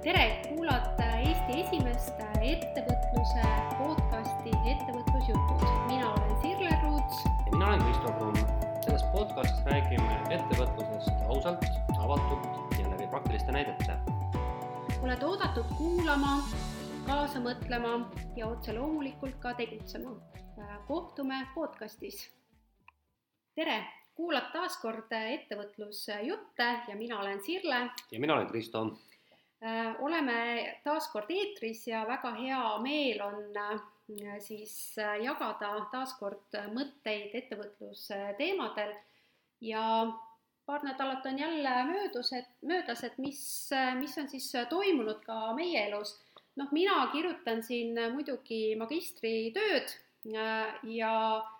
tere, kuulate Eesti esimest ettevõtluse podcasti Ettevõtlusjutud. mina olen Sirle Ruuts. ja mina olen Kristo Kruun. selles podcastis räägime ettevõtlusest ausalt, avatult ja läbi praktiliste näidete. oled oodatud kuulama, kaasa mõtlema ja otse loomulikult ka tegutsema. kohtume podcastis. tere, kuulad taas kord ettevõtlusjutte ja mina olen Sirle ja mina olen Kristo Äh, oleme taas kord eetris ja väga hea meel on äh, siis äh, jagada taas kord mõtteid ettevõtlusteemadel ja paar nädalat on jälle möödus, et möödas, et mis, mis on siis toimunud ka meie elus. noh, mina kirjutan siin muidugi magistritööd ja Äh,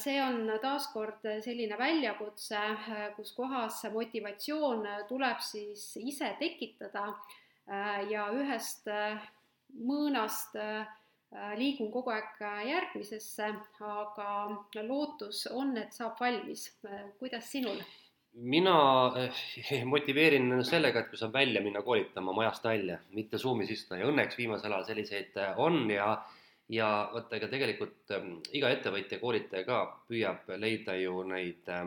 see on taaskord selline väljakutse, äh, kus kohas motivatsioon tuleb siis ise tekitada äh, ja ühest mõõnast liigun kogu aeg järgmisesse, aga lootus on, et saab valmis. kuidas sinul? mina motiveerin sellega, et kui saab välja minna koolitama majast välja, mitte Zoomis istuda ja õnneks viimasel ajal selliseid on ja ja vaata, ega tegelikult äh, iga ettevõtja, koolitaja ka püüab leida ju neid äh,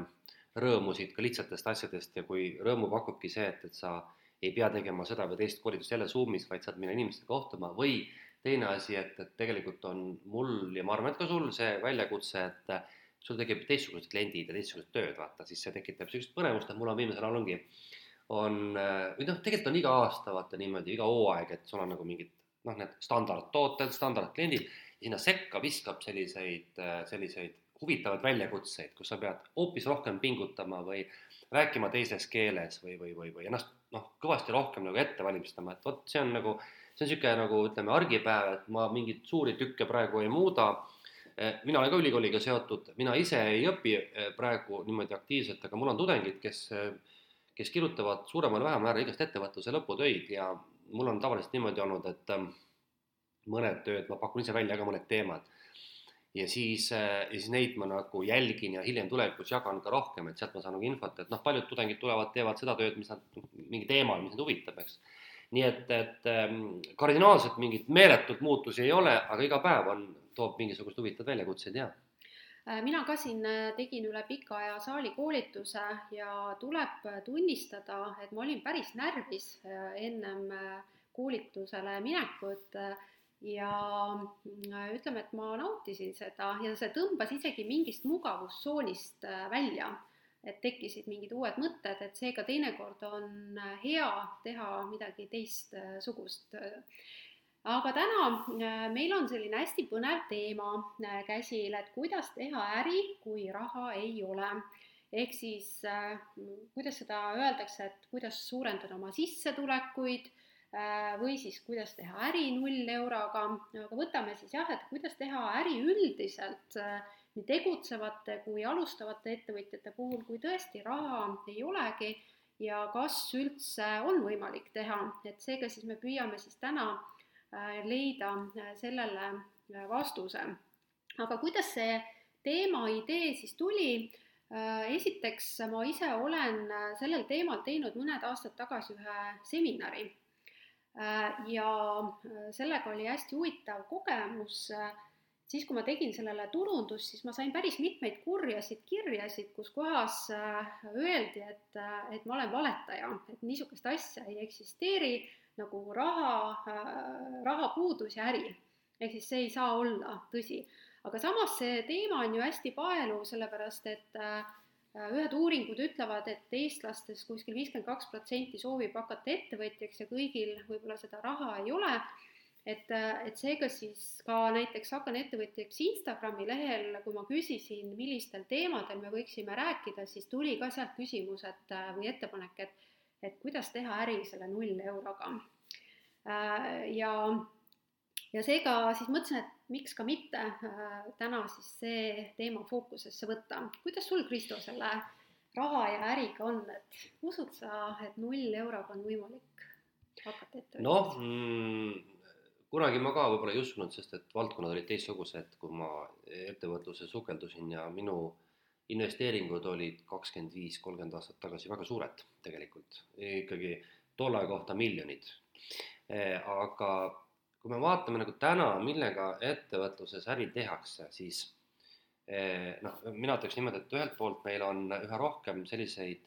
rõõmusid ka lihtsatest asjadest ja kui rõõmu pakubki see, et, et sa ei pea tegema seda või teist koolitust jälle Zoomis, vaid saad minna inimestega kohtuma või teine asi, et, et tegelikult on mul ja ma arvan, et ka sul see väljakutse, et äh, sul tekib teistsugused kliendid ja teistsugused tööd, vaata, siis see tekitab niisugust põnevust, et mul on viimasel ajal ongi, on, äh, või noh, tegelikult on iga aasta vaata niimoodi, iga hooaeg, et sul on nagu mingid noh, need standardtooted, standardkliendid sinna sekka viskab selliseid, selliseid huvitavaid väljakutseid, kus sa pead hoopis rohkem pingutama või rääkima teises keeles või, või, või, või ennast noh, kõvasti rohkem nagu ette valmistama, et vot see on nagu, see on niisugune nagu ütleme, argipäev, et ma mingeid suuri tükke praegu ei muuda. mina olen ka ülikooliga seotud, mina ise ei õpi praegu niimoodi aktiivselt, aga mul on tudengid, kes, kes kirjutavad suuremal või vähemal määral igast ettevõtluse lõputöid ja mul on tavaliselt niimoodi olnud, et ähm, mõned tööd ma pakun ise välja ka mõned teemad. ja siis, äh, ja siis neid ma nagu jälgin ja hiljem tulevikus jagan ka rohkem, et sealt ma saan nagu infot, et noh, paljud tudengid tulevad, teevad seda tööd, mis nad, mingi teemal, mis neid huvitab, eks. nii et, et ähm, kardinaalselt mingit meeletut muutusi ei ole, aga iga päev on, toob mingisuguseid huvitavaid väljakutseid ja mina ka siin äh, tegin üle pika aja saalikoolituse ja tuleb tunnistada, et ma olin päris närvis ennem koolitusele minekut ja mm, ütleme, et ma nautisin seda ja see tõmbas isegi mingist mugavustsoonist äh, välja, et tekkisid mingid uued mõtted, et seega teinekord on äh, hea teha midagi teistsugust. Aga täna meil on selline hästi põnev teema äh, käsil, et kuidas teha äri, kui raha ei ole. Ehk siis kuidas seda öeldakse, et kuidas suurendada oma sissetulekuid Äh, või siis kuidas teha äri null euroga, aga võtame siis jah, et kuidas teha äri üldiselt äh, nii tegutsevate kui alustavate ettevõtjate puhul, kui tõesti raha ei olegi ja kas üldse on võimalik teha, et seega siis me püüame siis täna äh, leida sellele vastuse. aga kuidas see teema, idee siis tuli? esiteks ma ise olen sellel teemal teinud mõned aastad tagasi ühe seminari Äh, ja äh, sellega oli hästi huvitav kogemus. Äh, siis, kui ma tegin sellele turundust, siis ma sain päris mitmeid kurjasid kirjasid, kus kohas öeldi, et, et ma olen valetaja, et niisugust asja ei eksisteeri nagu raha, rahapuudus ja äri. ehk siis see ei saa olla tõsi. aga samas see teema on ju hästi paeluv, sellepärast et äh, Äh, ühed uuringud ütlevad, et eestlastest kuskil viiskümmend kaks protsenti soovib hakata ettevõtjaks ja kõigil võib-olla seda raha ei ole. et, äh, et seega siis ka näiteks Hakan ettevõtjaks Instagrami lehel, kui ma küsisin, millistel teemadel me võiksime rääkida, siis tuli ka sealt küsimus, et äh, või ettepanek, et, et kuidas teha äri selle null euroga. ja ja seega siis mõtlesin, et miks ka mitte äh, täna siis see teema fookusesse võtta. kuidas sul, Kristo, selle raha ja äriga on, et usud sa, et null euroga on võimalik hakata ettevõtjaks? noh mm,, kunagi ma ka võib-olla ei uskunud, sest et valdkonnad olid teistsugused, kui ma ettevõtlusse sukeldusin ja minu investeeringud olid kakskümmend viis, kolmkümmend aastat tagasi väga suured tegelikult, ikkagi tolle kohta miljonid aga kui me vaatame nagu täna, millega ettevõtluses äri tehakse, siis noh, mina ütleks niimoodi, et ühelt poolt meil on üha rohkem selliseid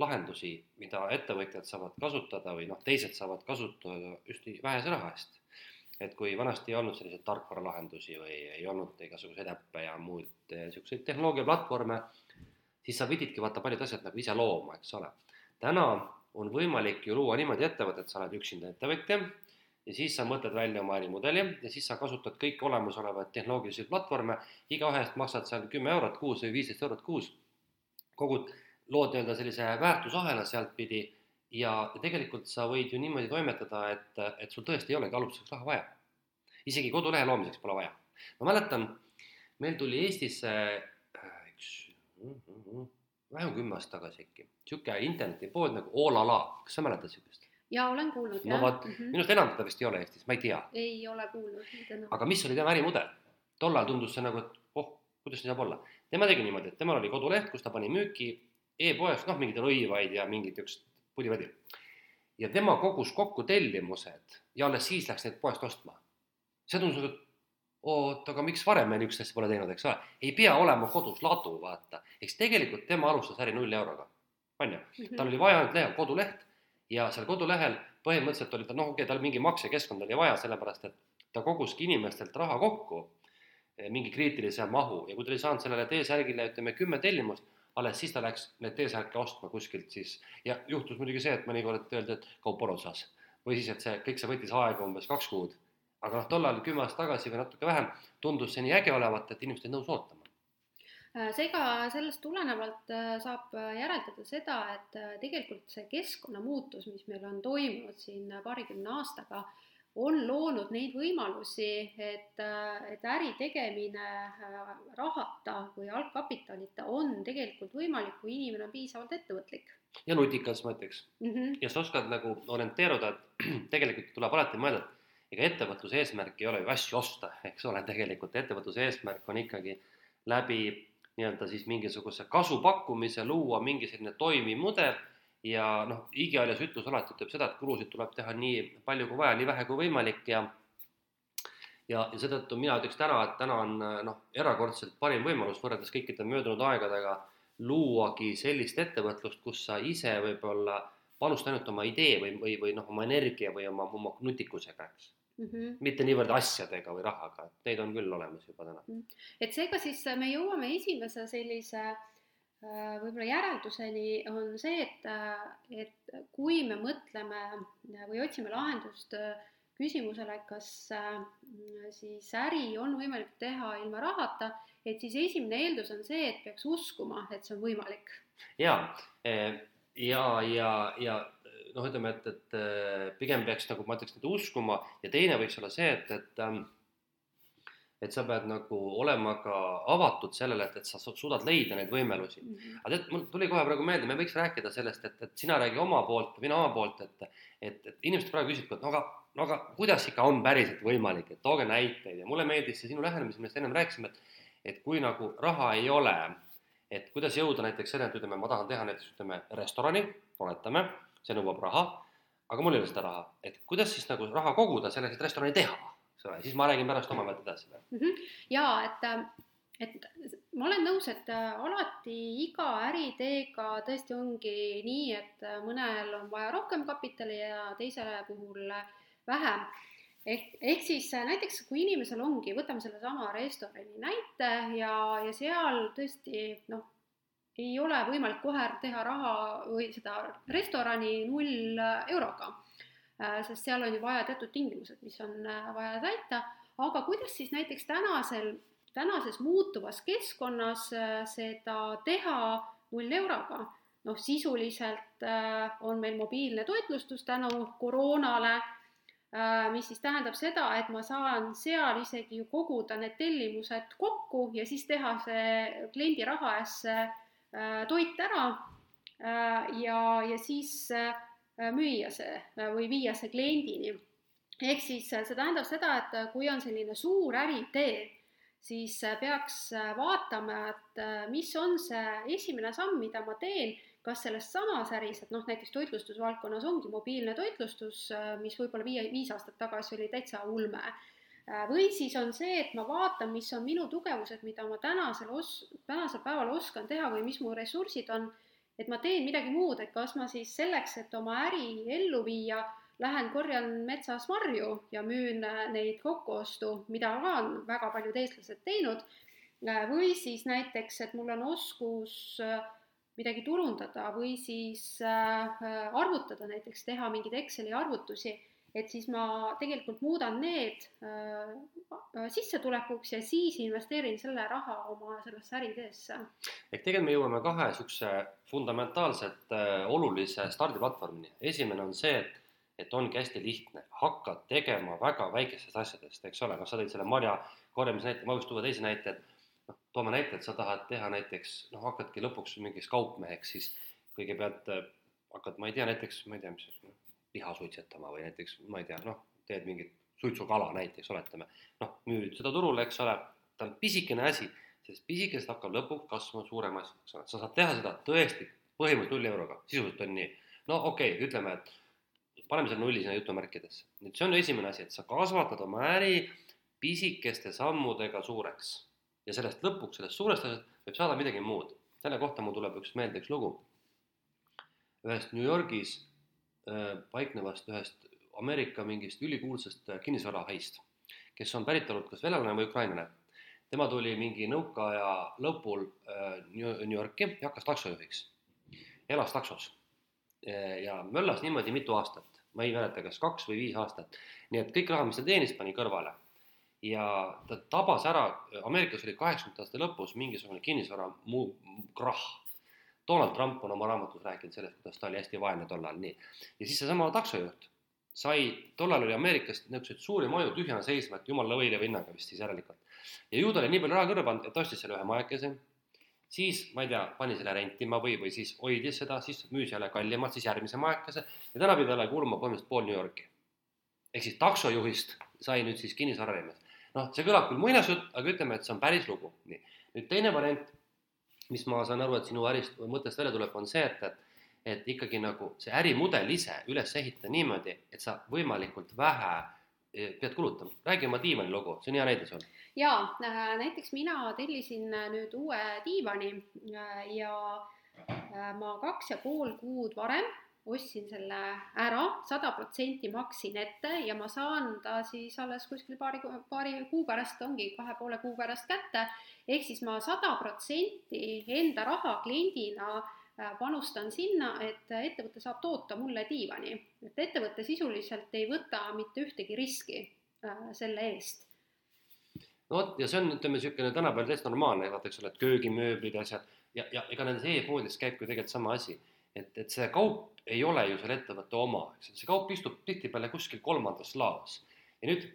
lahendusi, mida ettevõtjad saavad kasutada või noh, teised saavad kasutada just vähese raha eest. Et kui vanasti ei olnud selliseid tarkvaralahendusi või ei olnud igasuguseid äppe ja muud niisuguseid tehnoloogiaplatvorme, siis sa pididki vaata paljud asjad nagu ise looma, eks ole. täna on võimalik ju luua niimoodi ettevõtet, sa oled üksinda ettevõtja ja siis sa mõtled välja oma ärimudeli ja siis sa kasutad kõiki olemasolevaid tehnoloogilisi platvorme, igaühest maksad seal kümme eurot kuus või viisteist eurot kuus, kogud, lood nii-öelda sellise väärtusahela sealtpidi ja tegelikult sa võid ju niimoodi toimetada, et, et sul tõesti ei olegi alustuseks raha vaja. isegi kodulehe loomiseks pole vaja. ma mäletan, meil tuli Eestisse äh, üks vähem kui kümme aastat tagasi äkki, niisugune internetipood nagu Olala, kas sa mäletad niisugust? jaa, olen kuulnud. no vot mm -hmm., minu arust enam teda vist ei ole Eestis, ma ei tea. ei ole kuulnud aga mis oli tema ärimudel? tol ajal tundus see nagu, et oh, kuidas nii saab olla. tema tegi niimoodi, et temal oli koduleht, kus ta pani müüki e-poest, noh, mingeid rõivaid ja mingit niisugust pudi-vadi. ja tema kogus kokku tellimused ja alles siis läks neid poest ostma. see tundus et oot, aga miks varem me niisugust asja pole teinud, eks ole. ei pea olema kodus ladu, vaata. eks tegelikult tema alustas äri null euroga, on ju. Mhm. tal oli vaja ainult leha koduleht ja seal kodulehel põhimõtteliselt oli ta noh, okei okay,, tal mingi maksekeskkond oli vaja, sellepärast et ta koguski inimestelt raha kokku eh, mingi kriitilise mahu ja kui ta oli saanud sellele T-särgile ütleme kümme tellimust, alles siis ta läks need T-särke ostma kuskilt siis ja juhtus muidugi see, et mõnikord öeldi, et kaup on otsas või siis, et see kõik see võttis aega umbes kaks kuud. aga noh, tol ajal kümme aastat tagasi või natuke vähem tundus see nii äge olevat, et inimesed olid nõus ootama. Äh, seega sellest tulenevalt äh, saab äh, järeldada seda, et tegelikult see keskkonnamuutus, mis meil on toimunud siin paarikümne aastaga, on loonud neid võimalusi, et, et äri tegemine rahata või algkapitalita on tegelikult võimalik, kui inimene on piisavalt ettevõtlik. ja nutikas, ma ütleks mm. -hmm. ja sa oskad nagu orienteeruda, et tegelikult tuleb alati mõelda, et ega ettevõtluse eesmärk ei ole ju asju osta, eks ole, tegelikult ettevõtluse eesmärk on ikkagi läbi nii-öelda siis mingisuguse kasu pakkumise, luua mingi selline toimiv mudel ja noh, igihaaljas ütlus alati ütleb seda, et kulusid tuleb teha nii palju kui vaja, nii vähe kui võimalik ja ja, ja seetõttu mina ütleks täna, et täna on noh, erakordselt parim võimalus võrreldes kõikide möödunud aegadega luuagi sellist ettevõtlust, kus sa ise võib-olla panusta ainult oma idee või, või, või noh, oma energia või oma, oma nutikusega, eks mm. -hmm. mitte niivõrd asjadega või rahaga, et neid on küll olemas juba täna. -hmm. et seega siis me jõuame esimese sellise äh, võib-olla järelduseni on see, et, äh, et kui me mõtleme või otsime lahendust äh, küsimusele, kas siis äri on võimalik teha ilma rahata, et siis esimene eeldus on see, et peaks uskuma, et see on võimalik. ja, ja, ja, ja noh, ütleme, et, et äh, pigem peaks nagu ma ütleks, nüüd uskuma ja teine võiks olla see, et, et ähm, et sa pead nagu olema ka avatud sellele, et, et sa suudad leida neid võimalusi mm. -hmm. aga tead, mul tuli kohe praegu meelde, me võiks rääkida sellest, et, et sina räägi oma poolt, mina oma poolt, et et, et inimesed praegu küsivad, et no aga, no aga kuidas ikka on päriselt võimalik, et tooge näiteid ja mulle meeldis see sinu lähenemine, millest ennem rääkisime, et et kui nagu raha ei ole, et kuidas jõuda näiteks selle, et ütleme, ma tahan teha näiteks ütleme restorani, oletame see nõuab raha, aga mul ei ole seda raha, et kuidas siis nagu raha koguda selleks, et restorani teha, eks ole, siis ma räägin pärast omavahel edasi mm. -hmm. ja et, et ma olen nõus, et alati iga äriideega tõesti ongi nii, et mõnel on vaja rohkem kapitali ja teise puhul vähem ehk, ehk siis näiteks kui inimesel ongi, võtame sellesama restorani näite ja, ja seal tõesti noh, ei ole võimalik kohe teha raha või seda restorani null euroga, äh, sest seal on ju vaja teatud tingimused, mis on äh, vaja täita, aga kuidas siis näiteks tänasel, tänases muutuvas keskkonnas äh, seda teha null euroga? noh, sisuliselt on meil mobiilne toitlustus tänu koroonale, mis siis tähendab seda, et ma saan seal isegi ju koguda need tellimused kokku ja siis teha see kliendi raha eest Äh, toit ära äh, ja, ja siis äh, müüa see või viia see kliendini. ehk siis see tähendab seda, et kui on selline suur äriidee, siis peaks vaatama, et mis on see esimene samm, mida ma teen, kas selles samas äris, et noh, näiteks toitlustusvaldkonnas ongi mobiilne toitlustus, mis võib-olla viie, viis aastat tagasi oli täitsa ulme. Või siis on see, et ma vaatan, mis on minu tugevused, mida ma tänasel os-, tänasel päeval oskan teha või mis mu ressursid on, et ma teen midagi muud, et kas ma siis selleks, et oma äri ellu viia, lähen korjan metsas marju ja müün neid kokkuostu, mida ka on väga paljud eestlased teinud, või siis näiteks, et mul on oskus midagi turundada või siis arvutada, näiteks teha mingeid Exceli arvutusi et siis ma tegelikult muudan need äh, sissetulekuks ja siis investeerin selle raha oma sellesse äriideesse. ehk tegelikult me jõuame kahe niisuguse fundamentaalselt äh, olulise stardiplatvormini. esimene on see, et, et ongi hästi lihtne, hakkad tegema väga väikestest asjadest, eks ole, noh, sa tõid selle marja korjamise näite, ma võiks tuua teise näite, et noh, toome näite, et sa tahad teha näiteks, noh, hakkadki lõpuks mingiks kaupmeheks, siis kõigepealt äh, hakkad, ma ei tea, näiteks, ma ei tea, mis liha suitsetama või näiteks ma ei tea, noh, teed mingit suitsukala näiteks, oletame, noh, müüd seda turule, eks ole, ta on pisikene asi, sellest pisikesest hakkab lõpuks kasvama suurem asi, eks ole, sa saad teha seda tõesti põhimõtteliselt nulli euroga, sisuliselt on nii. no okei okay,, ütleme, et paneme selle nulli sinna jutumärkidesse. nüüd see on esimene asi, et sa kasvatad oma äri pisikeste sammudega suureks ja sellest lõpuks, sellest suurest asjast võib saada midagi muud. selle kohta mul tuleb üks meelde üks lugu. ühest New Yorgis paiknevast ühest Ameerika mingist ülikuulsast äh, kinnisvarahaist, kes on päritolult kas venelane või ukrainlane. tema tuli mingi nõukaaja lõpul äh, New Yorki ja hakkas taksojuhiks. elas taksos ja möllas niimoodi mitu aastat, ma ei mäleta, kas kaks või viis aastat. nii et kõik raha, mis ta teenis, pani kõrvale. ja ta tabas ära, Ameerikas oli kaheksakümnendate aastate lõpus mingisugune kinnisvara muu krahh Donald Trump on oma raamatus rääkinud sellest, kuidas ta oli hästi vaene tollal, nii. ja siis seesama taksojuht sai, tollal oli Ameerikas niisuguseid suuri maju tühjana seisma, et jumala võileiva hinnaga vist siis järelikult. ja ju ta oli nii palju raha kõrva pannud, et ostis selle ühe majakese, siis ma ei tea, pani selle rentima või, või siis hoidis seda, siis müüs jälle kallimalt, siis järgmise majakese ja täna pidi talle kuuluma põhimõtteliselt pool New Yorki. ehk siis taksojuhist sai nüüd siis kinnisvaraärimees. noh, see kõlab küll muinasjutt, aga ütleme, et see on päris lugu, nii. nüüd teine variant mis ma saan aru, et sinu ärist mõttest välja tuleb, on see, et, et et ikkagi nagu see ärimudel ise üles ehitada niimoodi, et sa võimalikult vähe eh, pead kulutama. räägi oma diivani lugu, see on hea näide sul. jaa, äh, näiteks mina tellisin äh, nüüd uue diivani äh, ja ma kaks ja pool kuud varem ostsin selle ära, sada protsenti maksin ette ja ma saan ta siis alles kuskil paari, paari kuu pärast, ongi kahe poole kuu pärast kätte, ehk siis ma sada protsenti enda raha kliendina äh, panustan sinna, et ettevõte saab toota mulle diivani. et ettevõte sisuliselt ei võta mitte ühtegi riski äh, selle eest. No vot, ja see on, ütleme, niisugune tänapäeval täiesti normaalne, vaata, eks ole, et köögimööblid ja asjad. Ja, ja ega nendes e-poodides käibki ju tegelikult sama asi et, et see kaup ei ole ju selle ettevõtte oma, eks, see kaup istub tihtipeale kuskil kolmandas laos. ja nüüd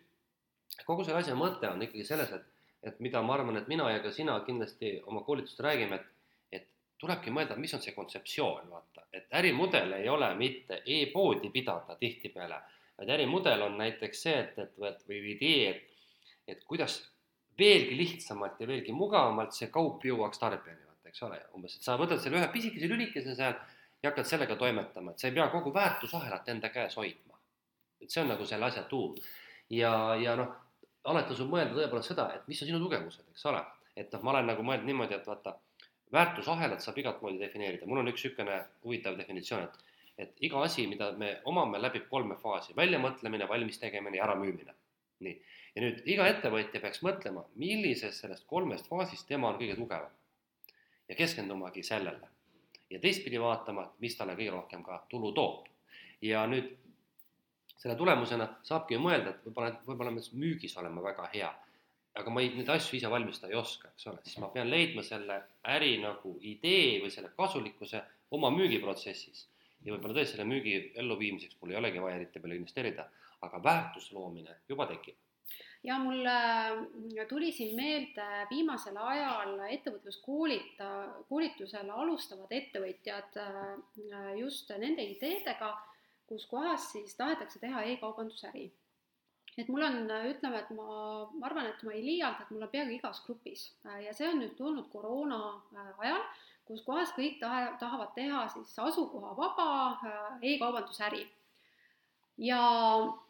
kogu selle asja mõte on ikkagi selles, et, et mida ma arvan, et mina ja ka sina kindlasti oma koolitustel räägime, et, tulebki mõelda, mis on see kontseptsioon, vaata, et ärimudel ei ole mitte e-poodi pidada tihtipeale, vaid ärimudel on näiteks see, et, et või idee, et, et kuidas veelgi lihtsamalt ja veelgi mugavamalt see kaup jõuaks tarbijani, vaata, eks ole, umbes, et sa võtad selle ühe pisikese lülikese seal ja hakkad sellega toimetama, et sa ei pea kogu väärtusahelat enda käes hoidma. et see on nagu selle asja tuum. ja, ja noh, alati tasub mõelda tõepoolest seda, et mis on sinu tugevused, eks ole. et noh, ma olen nagu mõelnud niimoodi, et vaata, väärtusahelat saab igat moodi defineerida, mul on üks niisugune huvitav definitsioon, et et iga asi, mida me omame, läbib kolme faasi, väljamõtlemine, valmis tegemine ja äramüümine. nii, ja nüüd iga ettevõtja peaks mõtlema, millises sellest kolmest faasist tema on kõige tugevam. ja keskendumagi sellele ja teistpidi vaatama, mis talle kõige rohkem ka tulu toob. ja nüüd selle tulemusena saabki ju mõelda, et võib-olla, võib-olla ma müügis olema väga hea, aga ma ei, neid asju ise valmistada ei oska, eks ole, siis ma pean leidma selle äri nagu idee või selle kasulikkuse oma müügiprotsessis. ja võib-olla tõesti selle müügi elluviimiseks mul ei olegi vaja eriti palju investeerida, aga väärtuse loomine juba tekib ja mul äh, tuli siin meelde viimasel ajal ettevõtluskoolita, koolitusel alustavad ettevõtjad äh, just nende ideedega, kus kohas siis tahetakse teha e-kaubandusäri. et mul on, ütleme, et ma, ma arvan, et ma ei liialda, et mul on peaaegu igas grupis äh, ja see on nüüd tulnud koroona ajal, kus kohas kõik taha, tahavad teha siis asukohavaba äh, e-kaubandusäri. ja äh,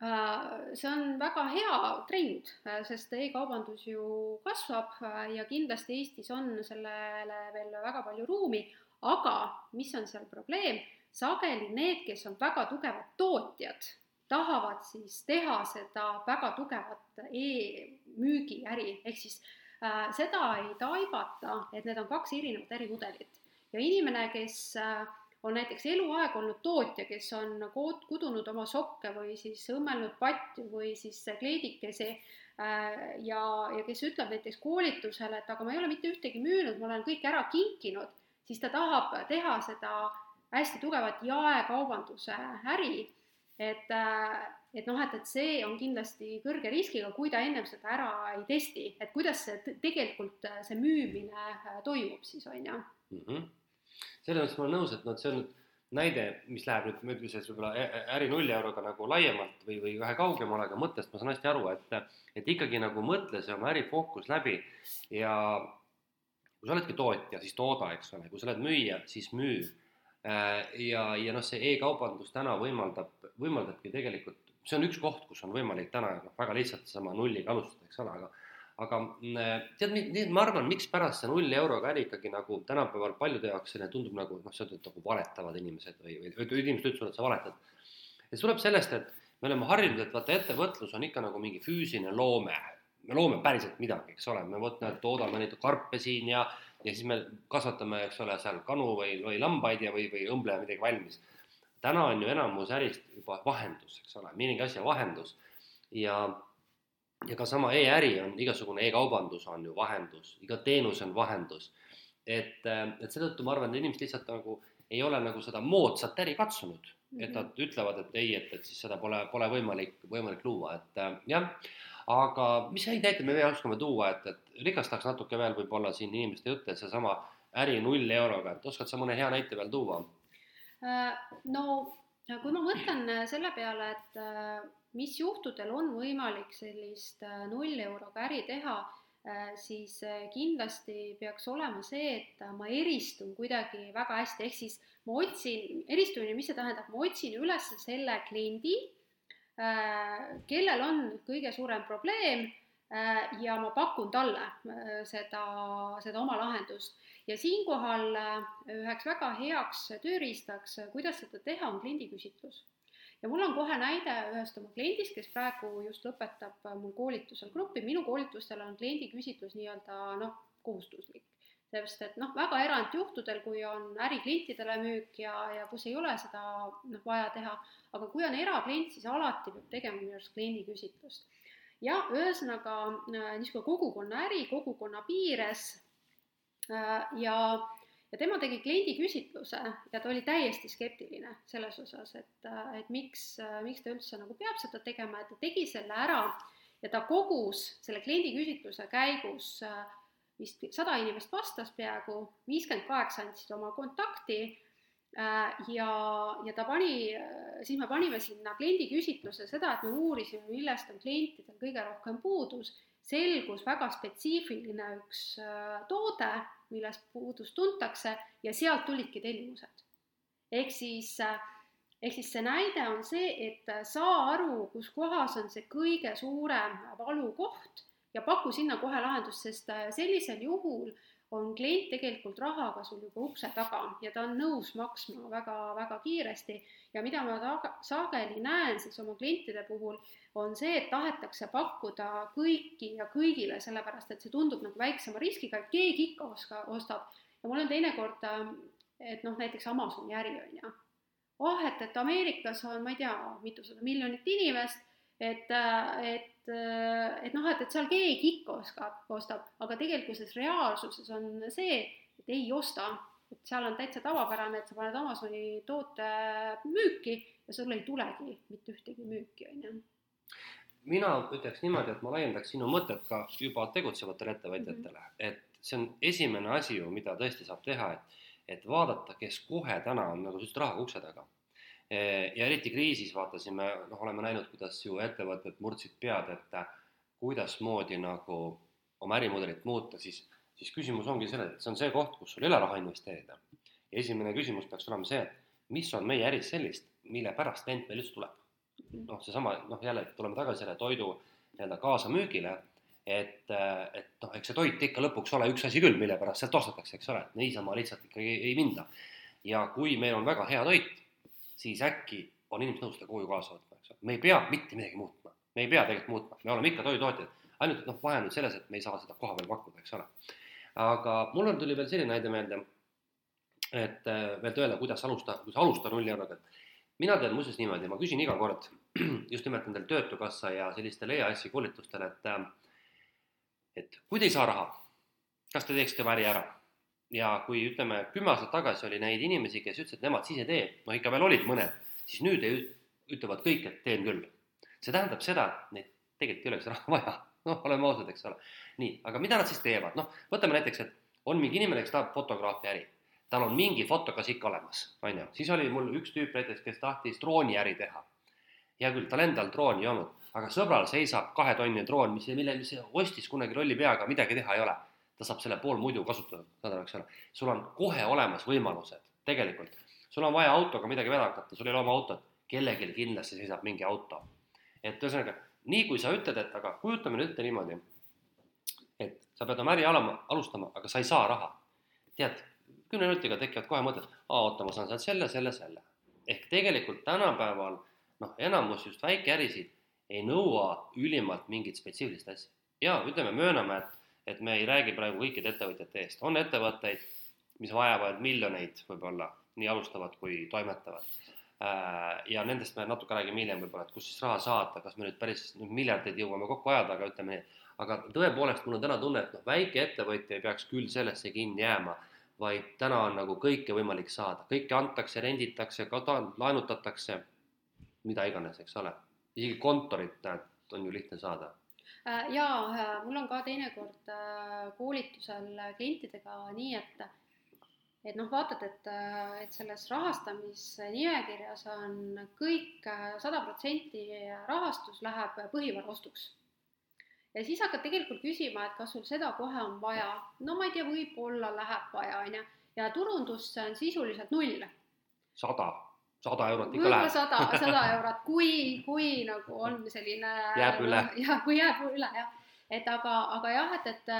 see on väga hea trend, sest e-kaubandus ju kasvab ja kindlasti Eestis on sellele veel väga palju ruumi, aga mis on seal probleem, sageli need, kes on väga tugevad tootjad, tahavad siis teha seda väga tugevat e-müügiäri, ehk siis äh, seda ei taibata, et need on kaks erinevat ärimudelit. ja inimene, kes äh, on näiteks eluaeg olnud tootja, kes on kudunud oma sokke või siis õmmelnud patju või siis kleidikesi äh, ja, ja kes ütleb näiteks koolitusele, et aga ma ei ole mitte ühtegi müünud, ma olen kõik ära kinkinud, siis ta tahab teha seda hästi tugevat jaekaubanduse äri, et, et noh, et, et see on kindlasti kõrge riskiga, kui ta ennem seda ära ei testi, et kuidas see tegelikult see müümine toimub siis, on ju? Mm -hmm.. Selles mõttes ma olen nõus, et noh, see on näide, mis läheb nüüd, ma ütlesin, võib-olla äri null euroga nagu laiemalt või, või vähe kaugemale, aga mõttest ma saan hästi aru, et, et ikkagi nagu mõtle see oma ärifookus läbi ja kui sa oledki tootja, siis tooda, eks ole, kui sa oled müüja, siis müü. Ja, ja noh, see e-kaubandus täna võimaldab, võimaldabki tegelikult, see on üks koht, kus on võimalik täna noh, väga lihtsalt sama nulliga alustada, eks ole, aga aga mm, tead, nii, ma arvan, mikspärast see null euroga äri ikkagi nagu tänapäeval paljude jaoks selline tundub nagu noh, sa ütled nagu valetavad inimesed või, või, või inimesed ütlevad, et sa valetad. ja see tuleb sellest, et me oleme harjunud, et vaata, ettevõtlus on ikka nagu mingi füüsiline loome. me loome päriselt midagi, eks ole, me vot näed, toodame neid karpe siin ja ja siis me kasvatame, eks ole, seal kanu või, või lambaid ja, või, või õmbleme midagi valmis. täna on ju enamus ärist juba vahendus, eks ole, mingi asja vahendus ja, ja ka sama e-äri on, igasugune e-kaubandus on ju vahendus, iga teenus on vahendus. et, et seetõttu ma arvan, et inimesed lihtsalt nagu ei ole nagu seda moodsat äri katsunud, et mhm. nad ütlevad, et ei, et, et siis seda pole, pole võimalik, võimalik luua, et jah aga mis häid näiteid me veel oskame tuua, et, et rikastaks natuke veel võib-olla siin inimeste jutte, et seesama äri null euroga, et oskad sa mõne hea näite veel tuua? Äh, no kui ma mõtlen selle peale, et äh, mis juhtudel on võimalik sellist äh, null euroga äri teha, siis kindlasti peaks olema see, et ma eristun kuidagi väga hästi, ehk siis ma otsin, eristumine, mis see tähendab, ma otsin üles selle kliendi Äh, kellel on kõige suurem probleem äh, ja ma pakun talle äh, seda, seda oma lahendust. ja siinkohal üheks väga heaks tööriistaks, kuidas seda teha, on kliendiküsitlus. Ja mul on kohe näide ühest oma kliendist, kes praegu just lõpetab mul koolitusel gruppi, minu koolitustel on kliendiküsitlus nii-öelda noh, kohustuslik. Sest et noh, väga erandjuhtudel, kui on äriklientidele müük ja, ja kus ei ole seda noh, vaja teha, aga kui on eraklient, siis alati peab tegema minu arust kliendiküsitlust. ja ühesõnaga äh, niisugune kogukonna äri kogukonna piires äh, ja, ja tema tegi kliendiküsitluse ja ta oli täiesti skeptiline selles osas, et, et miks, miks ta üldse nagu peab seda tegema, et ta tegi selle ära ja ta kogus selle kliendiküsitluse käigus vist sada inimest vastas peaaegu, viiskümmend kaheksa andsid oma kontakti ja, ja ta pani, siis me panime sinna kliendiküsitluse seda, et me uurisime, millest on klientidel kõige rohkem puudus, selgus väga spetsiifiline üks äh, toode, millest puudust tuntakse ja sealt tulidki tellimused. ehk siis äh, ehk siis see näide on see, et saa aru, kus kohas on see kõige suurem valukoht ja paku sinna kohe lahendust, sest äh, sellisel juhul on klient tegelikult rahaga sul juba ukse taga ja ta on nõus maksma väga-väga kiiresti ja mida ma taga, sageli näen siis oma klientide puhul, on see, et tahetakse pakkuda kõiki ja kõigile, sellepärast et see tundub nagu väiksema riskiga, et keegi ikka oska, ostab. ja mul on teinekord, äh, et noh, näiteks Amazoni äri on ju. oh, et, et Ameerikas on, ma ei tea, mitusada miljonit inimest, et, äh, et et, et noh, et, et seal keegi ikka oskab, ostab, aga tegelikkuses reaalsuses on see, et ei osta, et seal on täitsa tavapärane, et sa paned Amazoni toote müüki ja sul ei tulegi mitte ühtegi müüki, on ju. Mina ütleks niimoodi, et ma laiendaks sinu mõtet ka juba tegutsevatele ettevõtjatele. Mm, -hmm. et see on esimene asi ju, mida tõesti saab teha, et, et vaadata, kes kohe täna on nagu sa ütlesid, rahaga ukse taga ja eriti kriisis vaatasime, noh, oleme näinud, kuidas ju ettevõtted murdsid pead, et kuidasmoodi nagu oma ärimudelit muuta, siis siis küsimus ongi selles, et see on see koht, kus sul ei ole raha investeerida. ja esimene küsimus peaks olema see, et mis on meie äris sellist, mille pärast klient meil üldse tuleb. noh, seesama, noh jälle tuleme tagasi selle toidu nii-öelda kaasamüügile, et, et noh, eks see toit ikka lõpuks ole üks asi küll, mille pärast sealt ostetakse, eks ole, et niisama lihtsalt ikkagi ei, ei minda. ja kui meil on väga hea toit, siis äkki on inimesed nõus seda koju kaasa võtma, eks ole, me ei pea mitte midagi muutma, me ei pea tegelikult muutma, me oleme ikka toidutootjad, ainult noh, vahe on nüüd selles, et me ei saa seda koha peal pakkuda, eks ole. aga mul on, tuli veel selline näide meelde, et äh, veel öelda, kuidas alustada, kuidas alustada nulli euroga, et mina teen muuseas niimoodi, ma küsin iga kord just nimelt nendel Töötukassa ja sellistel EAS-i koolitustel, et äh, et kui te ei saa raha, kas te teeksite oma äri ära? Ja kui ütleme, kümme aastat tagasi oli neid inimesi, kes ütlesid, et nemad siis ei tee, no ikka veel olid mõned, siis nüüd ei, ütlevad kõik, et teen küll. see tähendab seda, et neid tegelikult ei oleks raha vaja, noh, oleme ausad, eks ole. nii, aga mida nad siis teevad, noh, võtame näiteks, et on mingi inimene, kes tahab fotograafi äri, tal on mingi fotokas ikka olemas, on ju, siis oli mul üks tüüp näiteks, kes tahtis drooniäri teha. hea küll, tal endal drooni ei olnud, aga sõbral seisab kahetonnine droon, mis, mille, mis ostis kunagi lolli peaga, midagi teha ei ole. Ta saab selle pool muidu kasutada, eks ole. sul on kohe olemas võimalused, tegelikult. sul on vaja autoga midagi vedama hakata, sul ei ole oma autot, kellelgi kindlasti seisab mingi auto. et ühesõnaga, nii kui sa ütled, et aga kujutame nüüd ette niimoodi, et sa pead oma äri alama, alustama, aga sa ei saa raha. tead, kümne minutiga tekivad kohe mõtted, aa, oota, ma saan sealt selle, selle, selle. ehk tegelikult tänapäeval noh, enamus just väikeärisid ei nõua ülimalt mingit spetsiifilist asja. ja ütleme, mööname, et, et me ei räägi praegu kõikide ettevõtjate eest, on ettevõtteid, mis vajavad miljoneid võib-olla, nii alustavad kui toimetavad. Äh, ja nendest me natuke räägime hiljem võib-olla, et kust siis raha saada, kas me nüüd päris nüüd miljardeid jõuame kokku ajada, aga ütleme nii, aga tõepoolest mul on täna tunne, et noh, väikeettevõtja ei peaks küll sellesse kinni jääma, vaid täna on nagu kõike võimalik saada, kõike antakse, renditakse, laenutatakse, mida iganes, eks ole isegi kontorit näed, on ju lihtne saada. Äh, jaa, äh, mul on ka teinekord äh, koolitusel klientidega nii, et et noh, vaatad, et, et selles rahastamisnimekirjas on kõik sada protsenti rahastus läheb põhivara ostuks. ja siis hakkad tegelikult küsima, et kas sul seda kohe on vaja, no ma ei tea, võib-olla läheb vaja, on ju, ja turundus on sisuliselt null. sada sada eurot ikka läheb. sada, sada eurot, kui, kui nagu on selline. jääb üle. jah, kui jääb üle jah, et aga, aga jah, et, et,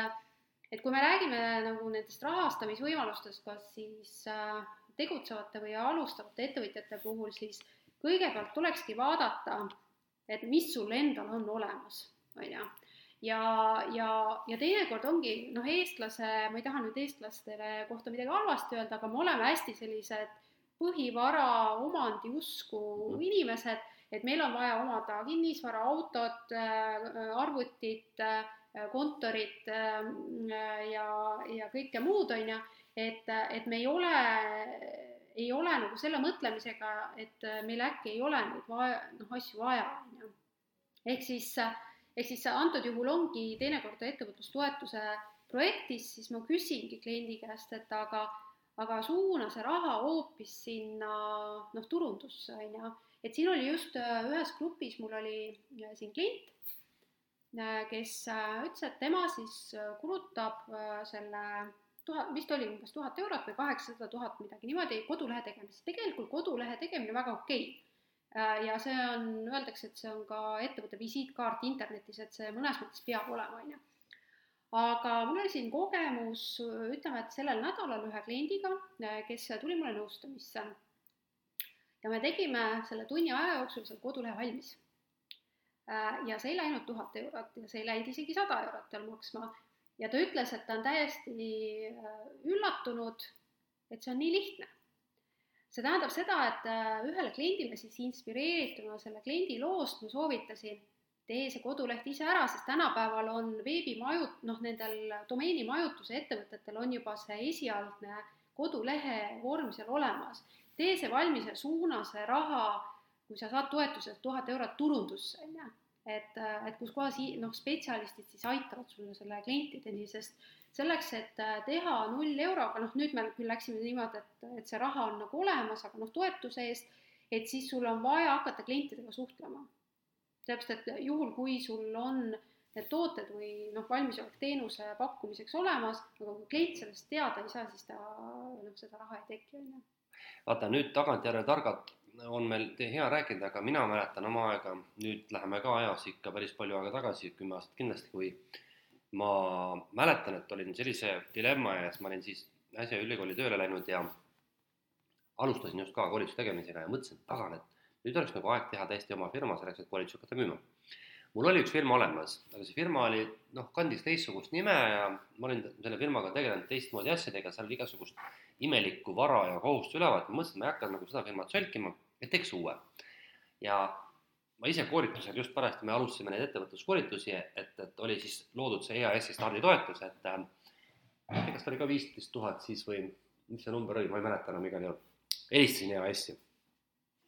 et kui me räägime nagu nendest rahastamisvõimalustest, kas siis äh, tegutsevate või alustavate ettevõtjate puhul, siis kõigepealt tulekski vaadata, et mis sul endal on olemas, on ju ja, ja, ja teinekord ongi noh, eestlase, ma ei taha nüüd eestlastele kohta midagi halvasti öelda, aga me oleme hästi sellised põhivara omandi usku inimesed, et meil on vaja omada kinnisvara, autot, äh, arvutit, äh, kontorit äh, ja, ja kõike muud, on ju, et, et me ei ole, ei ole nagu selle mõtlemisega, et meil äkki ei ole neid vaja, noh, asju vaja, on ju. ehk siis, ehk siis antud juhul ongi teinekord ettevõtlustoetuse projektis, siis ma küsingi kliendi käest, et aga aga suuna see raha hoopis sinna noh, turundusse, on ju. et siin oli just äh, ühes grupis, mul oli äh, siin klient, äh, kes ütles, et tema siis kulutab selle tuhat, vist oli umbes tuhat eurot või kaheksasada tuhat, midagi niimoodi, kodulehe tegemiseks. tegelikult kodulehe tegemine väga okei okay. ja see on, öeldakse, et see on ka ettevõtte visiitkaart internetis, et see mõnes mõttes peab olema, on ju aga mul oli siin kogemus, ütleme, et sellel nädalal ühe kliendiga, kes tuli mulle nõustamisse. ja me tegime selle tunni aja jooksul seal kodulehe valmis. ja see ei läinud tuhat eurot ja see ei läinud isegi sada eurot tal maksma. ja ta ütles, et ta on täiesti äh, üllatunud, et see on nii lihtne see tähendab seda, et äh, ühele kliendile siis inspireerituna selle kliendi loost ma soovitasin tee see koduleht ise ära, sest tänapäeval on veebimajut-, noh, nendel domeenimajutuse ettevõtetel on juba see esialgne kodulehe vorm seal olemas. tee see valmis ja suuna see raha, kui sa saad toetuse tuhat eurot turundusse, on ju. et, et kus kohas noh, spetsialistid siis aitavad sulle selle klientideni, sest selleks, et teha null euroga, noh nüüd me küll läksime niimoodi, et, et see raha on nagu olemas, aga noh, toetuse eest, et siis sul on vaja hakata klientidega suhtlema sellepärast, et juhul, kui sul on need tooted või noh, valmisolek teenuse pakkumiseks olemas, aga kui klient sellest teada ei saa, siis ta noh, seda raha ei teki, on ju. vaata nüüd tagantjärele targalt on meil hea rääkida, aga mina mäletan oma aega, nüüd läheme ka ajas ikka päris palju aega tagasi, kümme aastat kindlasti, kui ma mäletan, et olin sellise dilemma ees, ma olin siis äsja ülikooli tööle läinud ja alustasin just ka koolituse tegemisega ja mõtlesin, et pagan, et nüüd oleks nagu aeg teha täiesti oma firma selleks, et koolitusi hakata müüma. mul oli üks firma olemas, aga see firma oli noh, kandis teistsugust nime ja ma olin selle firmaga tegelenud teistmoodi asjadega, seal oli igasugust imelikku vara ja kohustust üleval, ma mõtlesin, et ma ei hakka nagu seda firmat sölkima, et teeks uue. ja ma ise koolitusel just parajasti, me alustasime neid ettevõtluskoolitusi, et, et oli siis loodud see EAS-i starditoetus, et äh, kas ta oli ka viisteist tuhat siis või mis see number oli, ma ei mäleta enam igal juhul helistasin EAS-i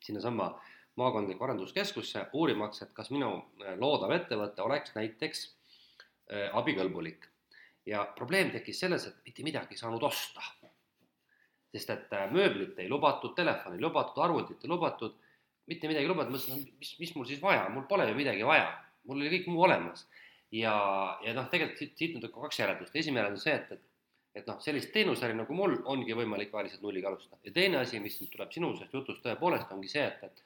sinnasamma maakondlikku arenduskeskusse uurimaks, et kas minu äh, loodav ettevõte oleks näiteks äh, abikõlbulik. ja probleem tekkis selles, et mitte midagi ei saanud osta. sest et äh, mööblit ei lubatud, telefoni ei lubatud, arvutit ei lubatud, mitte midagi ei lubatud, mõtlesin, no mis, mis mul siis vaja, mul pole ju midagi vaja, mul oli kõik muu olemas. ja, ja noh, tegelikult siit, siit nüüd kaks järeldust, esimene järeldus on see, et, et et noh, sellist teenusäri nagu mul ongi võimalik vääriliselt nulliga alustada. Ja teine asi, mis nüüd tuleb sinusest jutust tõepoolest, ongi see, et, et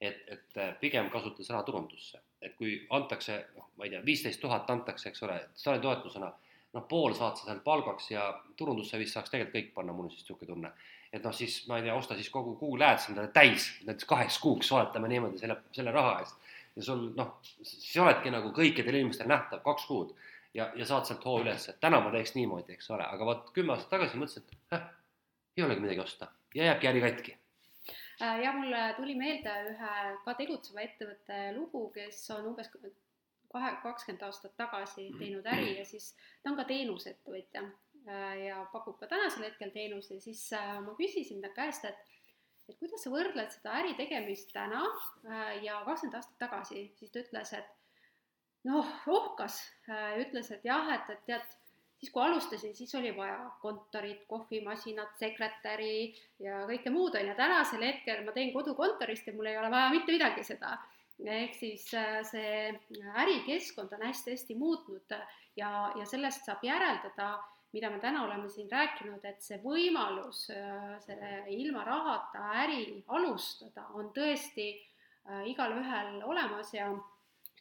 et, et pigem kasutades raha turundusse, et kui antakse, noh, ma ei tea, viisteist tuhat antakse, eks ole, starditoetusena, noh, pool saad sa sealt palgaks ja turundusse vist saaks tegelikult kõik panna, mul on siis niisugune tunne. et noh, siis ma ei tea, osta siis kogu Google Ads endale täis, näiteks kaheks kuuks soetame niimoodi selle, selle raha eest. Ja sul noh, siis oledki nagu kõikidele inimestele nähtav kaks kuud ja, ja saad sealt hoo üles, et täna ma teeks niimoodi, eks ole, aga vot kümme aastat tagasi mõtlesin, et eh, ei olegi midagi osta. Ja jääbki äri katki. Äh, ja mulle tuli meelde ühe ka tegutseva ettevõtte lugu, kes on umbes kahe, kakskümmend aastat tagasi teinud äri ja siis ta on ka teenusettevõtja äh, ja pakub ka tänasel hetkel teenusi ja siis äh, ma küsisin ta käest, et et kuidas sa võrdled seda äri tegemist täna ja kakskümmend aastat tagasi, siis ta ütles, et noh, rohkas, äh, ütles, et jah, et, et tead, siis kui alustasin, siis oli vaja kontorit, kohvimasinat, sekretäri ja kõike muud, on ju, tänasel hetkel ma teen kodukontorist ja mul ei ole vaja mitte midagi seda. ehk siis äh, see ärikeskkond on hästi-hästi muutnud ja, ja sellest saab järeldada, mida me täna oleme siin rääkinud, et see võimalus äh, selle ilma rahata äri alustada on tõesti igalühel olemas ja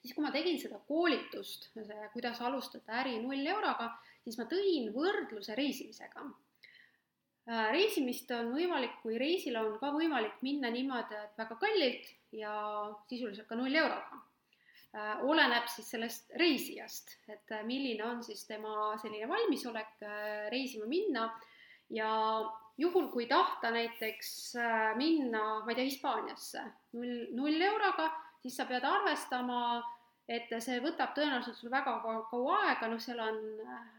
siis kui ma tegin seda koolitust, kuidas alustada äri null euroga, siis ma tõin võrdluse reisimisega. Äh, reisimist on võimalik, kui reisile on ka võimalik minna niimoodi, et väga kallilt ja sisuliselt ka null euroga. Äh, oleneb siis sellest reisijast, et äh, milline on siis tema selline valmisolek reisima minna ja juhul, kui tahta näiteks minna, ma ei tea, Hispaaniasse null, null euroga, siis sa pead arvestama et see võtab tõenäoliselt sul väga kaua aega, noh, seal on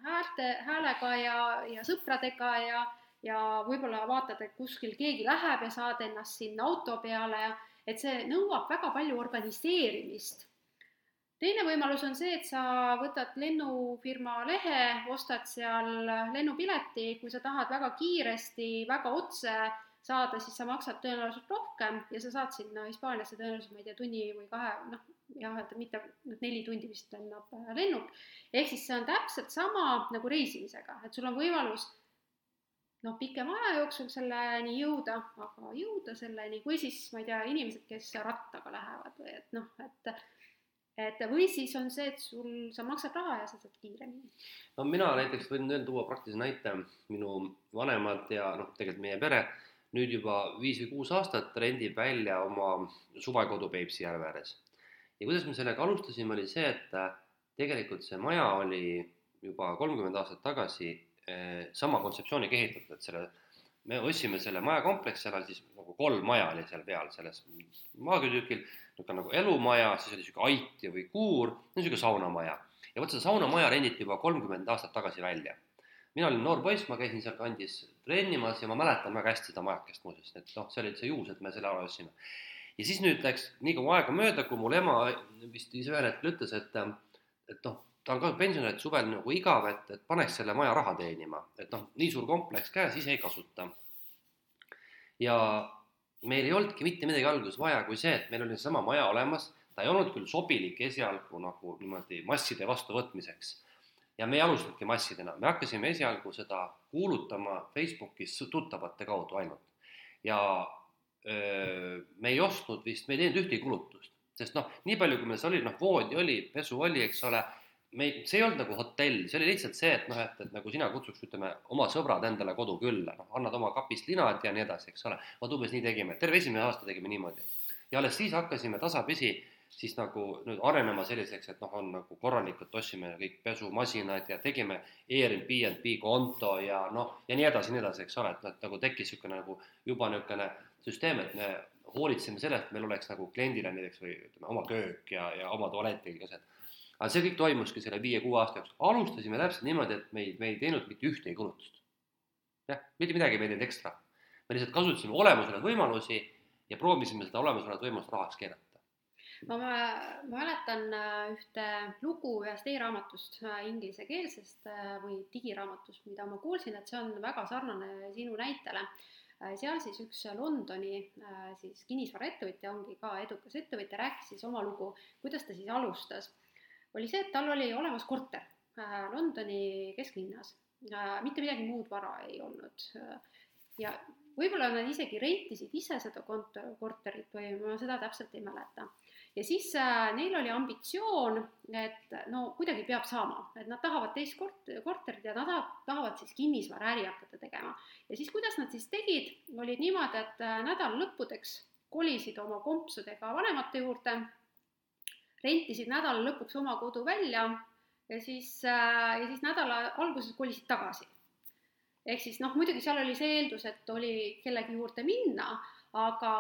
häälte, häälega ja, ja sõpradega ja, ja võib-olla vaatad, et kuskil keegi läheb ja saad ennast sinna auto peale ja et see nõuab väga palju organiseerimist. teine võimalus on see, et sa võtad lennufirma lehe, ostad seal lennupileti, kui sa tahad väga kiiresti, väga otse saada, siis sa maksad tõenäoliselt rohkem ja sa saad sinna Hispaaniasse tõenäoliselt, ma ei tea, tunni või kahe, noh, jah, et mitte noh, neli tundi vist lennab äh, lennuk, ehk siis see on täpselt sama nagu reisimisega, et sul on võimalus noh, pikema aja jooksul selleni jõuda, aga jõuda selleni, või siis ma ei tea, inimesed, kes rattaga lähevad või et noh, et et või siis on see, et sul, sa maksad raha ja sa saad kiiremini. no mina näiteks võin veel tuua praktilise näite, minu vanemad ja noh, tegelikult meie pere nüüd juba viis või kuus aastat rendib välja oma suvekodu Peipsi järve ääres ja kuidas me sellega alustasime, oli see, et äh, tegelikult see maja oli juba kolmkümmend aastat tagasi äh, sama kontseptsiooniga ehitatud, et selle, me ostsime selle majakompleksi, seal oli siis nagu kolm maja oli seal peal, selles maakülgtükil, niisugune nagu elumaja, siis oli niisugune ait või kuur, niisugune saunamaja. ja vot seda saunamaja renditi juba kolmkümmend aastat tagasi välja. mina olin noor poiss, ma käisin seal kandis trennimas ja ma mäletan väga hästi seda majakest muuseas, et noh, see oli see juhus, et me selle ära ostsime ja siis nüüd läks nii kaua aega mööda, kui mul ema vist ise ühel hetkel ütles, et, et noh, ta on ka pensionär, et suvel nagu igav, et, et paneks selle maja raha teenima, et noh, nii suur kompleks käes, ise ei kasuta. ja meil ei olnudki mitte midagi alguses vaja, kui see, et meil oli seesama maja olemas, ta ei olnud küll sobilik esialgu nagu niimoodi masside vastuvõtmiseks. Ja me ei alustanudki massidena, me hakkasime esialgu seda kuulutama Facebookis tuttavate kaudu ainult. ja öö, me ei ostnud vist, me ei teinud ühtegi kulutust, sest noh, nii palju, kui meil see oli, noh, voodi oli, pesu oli, eks ole me ei, see ei olnud nagu hotell, see oli lihtsalt see, et noh, et, et nagu sina kutsuks, ütleme, oma sõbrad endale kodu külla, noh, annad oma kapist linad ja nii edasi, eks ole. vot umbes nii tegime, terve esimene aasta tegime niimoodi. ja alles siis hakkasime tasapisi siis nagu nüüd arenema selliseks, et noh, on nagu korralikult ostsime kõik pesumasinad ja tegime Airbnb konto ja noh, ja nii edasi, nii edasi, eks ole, et noh, et nagu tekkis niisugune nagu juba niisugune süsteem, et me hoolitseme selle, et meil oleks nagu kliendile näiteks või ütleme, oma köök ja, ja oma tualett ja kõik asjad aga see kõik toimuski selle viie-kuue aasta jooksul, alustasime täpselt niimoodi, et me ei, me ei teinud mitte ühtegi kulutust. jah, mitte midagi me ei teinud ekstra. me lihtsalt kasutasime olemasolevaid võimalusi ja proovisime seda olemasolevat võimalust rahaks keerata ma mäletan äh, ühte lugu ühest e-raamatust, äh, inglisekeelsest äh, või digiraamatust, mida ma kuulsin, et see on väga sarnane sinu näitele. seal siis üks Londoni siis kinnisvaraettevõtja, ongi ka edukas ettevõtja, rääkis siis oma lugu, kuidas ta siis alustas oli see, et tal oli olemas korter Londoni kesklinnas, mitte midagi muud vara ei olnud. ja võib-olla nad isegi rentisid ise seda kont-, korterit või ma seda täpselt ei mäleta. Ja siis äh, neil oli ambitsioon, et no kuidagi peab saama, et nad tahavad teist kort-, korterit ja nad tahavad siis kinnisvaraäri hakata tegema. ja siis, kuidas nad siis tegid, olid niimoodi, et äh, nädala lõppudeks kolisid oma kompsudega vanemate juurde rentisid nädala lõpuks oma kodu välja ja siis, äh, ja siis nädala alguses kolisid tagasi. ehk siis noh, muidugi seal oli see eeldus, et oli kellegi juurde minna, aga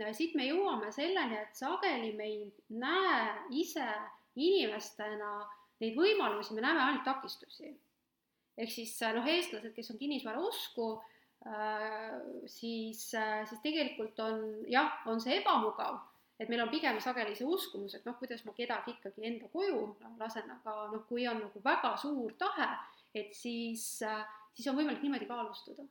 äh, siit me jõuame selleni, et sageli me ei näe ise inimestena neid võimalusi, me näeme ainult takistusi. ehk siis äh, noh, eestlased, kes on kinnisvara usku, siis, siis tegelikult on jah, on see ebamugav et meil on pigem sageli see uskumus, et noh, kuidas ma kedagi ikkagi enda koju lasen, aga noh, kui on nagu väga suur tahe, et siis, siis on võimalik niimoodi ka alustada.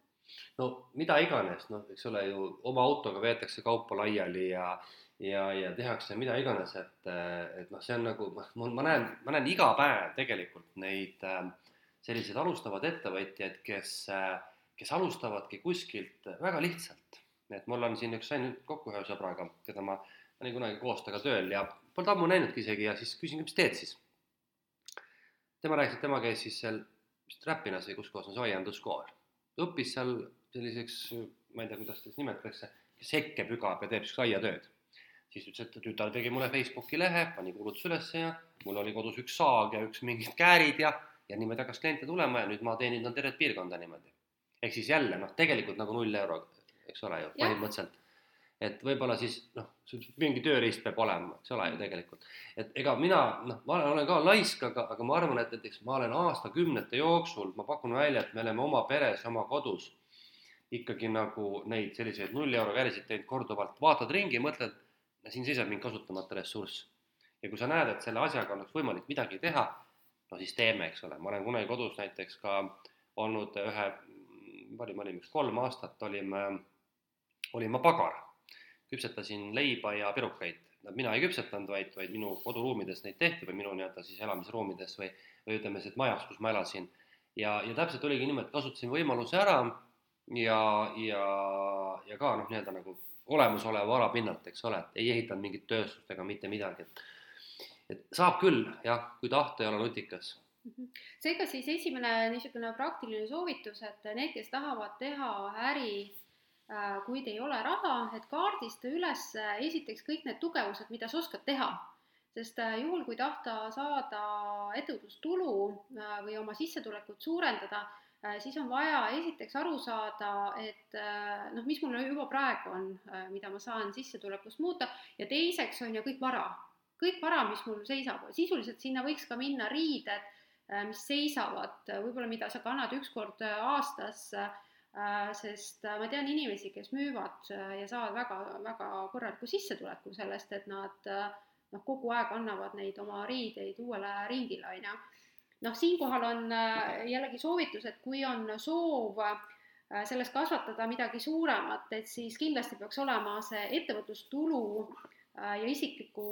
No mida iganes, noh, eks ole ju, oma autoga veetakse kaupa laiali ja ja, ja tehakse mida iganes, et, et noh, see on nagu, noh, ma näen, ma näen iga päev tegelikult neid selliseid alustavaid ettevõtjaid, kes, kes alustavadki kuskilt väga lihtsalt. et mul on siin üks, sain nüüd kokku ühe sõbraga, keda ma olin kunagi koos temaga tööl ja polnud ammu näinudki isegi ja siis küsin, mis teed siis. tema rääkis, et tema käis siis seal vist Räpinas või kus kohas on see underscore. Õppis seal selliseks, ma ei tea, kuidas seda nimetatakse, kes hekke pügab ja teeb siis aiatööd. siis ütles, et tütar tegi mulle Facebooki lehe, pani kuulutuse ülesse ja mul oli kodus üks saag ja üks mingid käärid ja, ja niimoodi hakkas kliente tulema ja nüüd ma teenindan tervet piirkonda niimoodi. ehk siis jälle noh, tegelikult nagu null euro, eks ole ju, põhimõtteliselt et võib-olla siis noh, mingi tööriist peab olema, eks ole ju tegelikult. et ega mina noh, ma olen ka laisk, aga, aga ma arvan, et näiteks ma olen aastakümnete jooksul, ma pakun välja, et me oleme oma peres, oma kodus ikkagi nagu neid selliseid null euro kärisid teinud korduvalt, vaatad ringi, mõtled, siin seisab mingi kasutamata ressurss. ja kui sa näed, et selle asjaga oleks võimalik midagi teha, no siis teeme, eks ole, ma olen kunagi kodus näiteks ka olnud ühe, olime, olime üks kolm aastat, olime, olin ma pagar küpsetasin leiba ja pirukaid. mina ei küpsetanud, vaid, vaid minu koduruumides neid tehti või minu nii-öelda siis elamisruumides või, või ütleme siis majas, kus ma elasin. ja, ja täpselt oligi niimoodi, et kasutasin võimaluse ära ja, ja, ja ka noh, nii-öelda nagu olemasoleva ala pinnalt, eks ole, et ei ehitanud mingit tööstust ega mitte midagi, et et saab küll jah, kui tahta ei ole nutikas mhm. seega siis esimene niisugune praktiline soovitus, et need, kes tahavad teha äri Äh, kuid ei ole raha, et kaardista üles äh, esiteks kõik need tugevused, mida sa oskad teha. sest äh, juhul, kui tahta saada ettevõtlustulu või oma sissetulekut suurendada, siis on vaja esiteks aru saada, et noh, mis mul juba praegu on, mida ma saan sissetulekust muuta. Ja teiseks on ju kõik vara, kõik vara, mis mul seisab, sisuliselt sinna võiks ka minna riided, mis seisavad, võib-olla mida sa kannad üks kord aastas Äh, sest äh, ma tean inimesi, kes müüvad äh, ja saavad väga, väga korraliku sissetuleku sellest, et nad noh, kogu aeg annavad neid oma riideid uuele ringile, on ju. noh, siinkohal on jällegi soovitus, et kui on soov selles kasvatada midagi suuremat, et siis kindlasti peaks olema see ettevõtlustulu äh, ja isikliku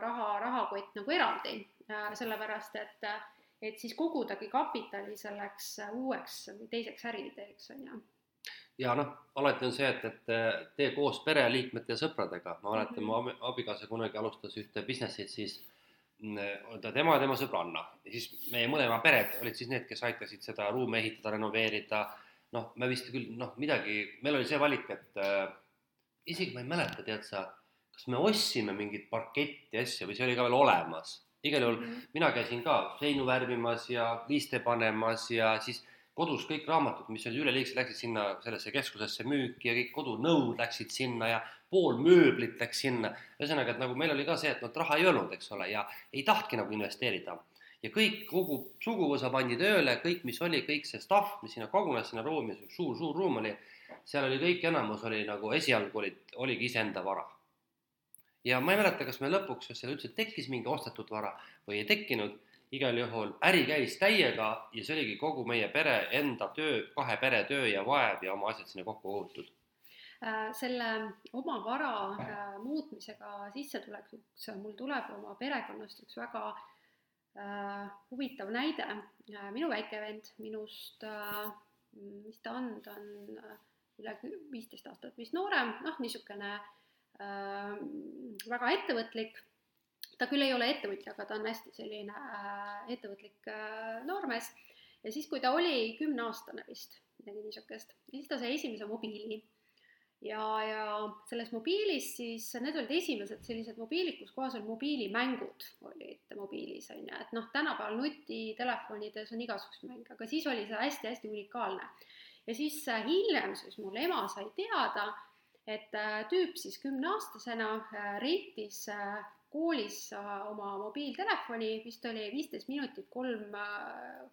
raha, rahakott nagu eraldi, sellepärast et, et siis kogudagi kapitali selleks uueks või teiseks äriideeks, on ju ja noh, alati on see, et, et tee koos pereliikmete ja sõpradega, ma mäletan mm, -hmm. mu abikaasa kunagi alustas ühte business'it, siis mm, ta, tema ja tema sõbranna ja siis meie mõlema pered olid siis need, kes aitasid seda ruumi ehitada, renoveerida, noh, me vist küll noh, midagi, meil oli see valik, et äh, isegi ma ei mäleta, tead sa, kas me ostsime mingit parketti asja või see oli ka veel olemas. Igal juhul mm -hmm. mina käisin ka seinu värvimas ja liiste panemas ja siis kodus kõik raamatud, mis olid üleliigsed, läksid sinna sellesse keskusesse müüki ja kõik kodunõud läksid sinna ja pool mööblit läks sinna. ühesõnaga, et nagu meil oli ka see, et noh, raha ei olnud, eks ole, ja ei tahtki nagu investeerida ja kõik, kogu suguvõsa pandi tööle, kõik, mis oli, kõik see stuff, mis sinna kogunes sinna ruumi, suur, suur ruum oli, seal oli kõik, enamus oli nagu esialgu olid, oligi iseenda vara. Ja ma ei mäleta, kas meil lõpuks, kas seal üldse tekkis mingi ostetud vara või ei tekkinud, igal juhul äri käis täiega ja see oligi kogu meie pere enda töö, kahe pere töö ja vaev ja oma asjad sinna kokku kogutud äh, selle oma vara äh, muutmisega sissetulekuks mul tuleb oma perekonnast üks väga äh, huvitav näide. Äh,, minu väike vend minust äh,, mis ta on, ta on äh, üle viisteist aastat vist noorem, noh, niisugune äh, väga ettevõtlik, ta küll ei ole ettevõtja, aga ta on hästi selline äh, ettevõtlik äh, noormees. Ja siis, kui ta oli kümneaastane vist, midagi niisugust, siis ta sai esimese mobiili. Ja, ja selles mobiilis siis, need olid esimesed sellised mobiilid, kus kohas on mobiilimängud olid mobiilis, on ju, et noh, tänapäeval nutitelefonides on igasuguseid mänge, aga siis oli see hästi-hästi unikaalne. ja siis äh, hiljem siis mul ema sai teada, et äh, tüüp siis kümneaastasena äh, rentis koolis oma mobiiltelefoni, vist oli viisteist minutit kolm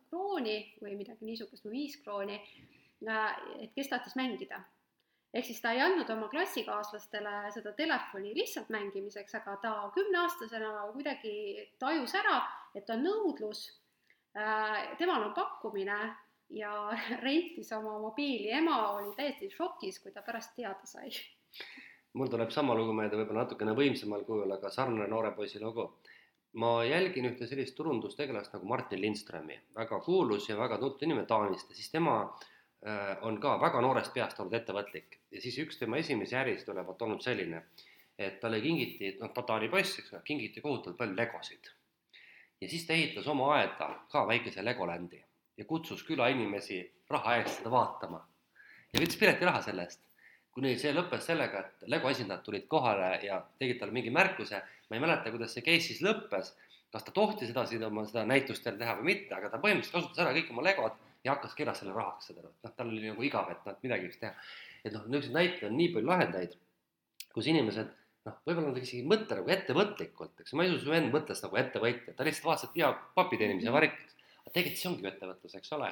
krooni või midagi niisugust või viis krooni, et kes tahtis mängida. Ehk siis ta ei andnud oma klassikaaslastele seda telefoni lihtsalt mängimiseks, aga ta kümneaastasena kuidagi tajus ära, et on nõudlus äh,, temal on pakkumine ja rentis oma mobiili, ema oli täiesti šokis, kui ta pärast teada sai. mul tuleb sama lugu meelde, võib-olla natukene võimsamal kujul, aga sarnane noore poisi lugu. ma jälgin ühte sellist turundustegelast nagu Martin Lindströmi, väga kuulus ja väga tuntud inimene Taanist ja siis tema äh, on ka väga noorest peast olnud ettevõtlik ja siis üks tema esimesi ärisid olevat olnud selline, et talle kingiti, noh, Tatari poiss, eks ole, kingiti kohutavalt palju legosid. ja siis ta ehitas oma aeda ka väikese Legolandi ja kutsus külainimesi raha eest seda vaatama. Ja võttis piletiraha selle eest. kuni see lõppes sellega, et Lego esindajad tulid kohale ja tegid talle mingi märkuse, ma ei mäleta, kuidas see case siis lõppes, kas ta tohtis edasi oma seda näitust veel teha või mitte, aga ta põhimõtteliselt kasutas ära kõik oma Legod ja hakkas keras selle rahaks, saad aru, et noh, tal oli nagu igav, et noh, midagi võiks teha. et noh, niisuguseid näiteid on nii palju lahendaid, kus inimesed noh, võib-olla nad isegi ei mõtle nagu ettevõtlikult, eks ma ei usu, su vend mõtles nagu ettevõtja, ta lihtsalt vaatas, et hea papi teenimise mhm. varik, aga tegelikult see ongi ju ettevõtlus, eks ole.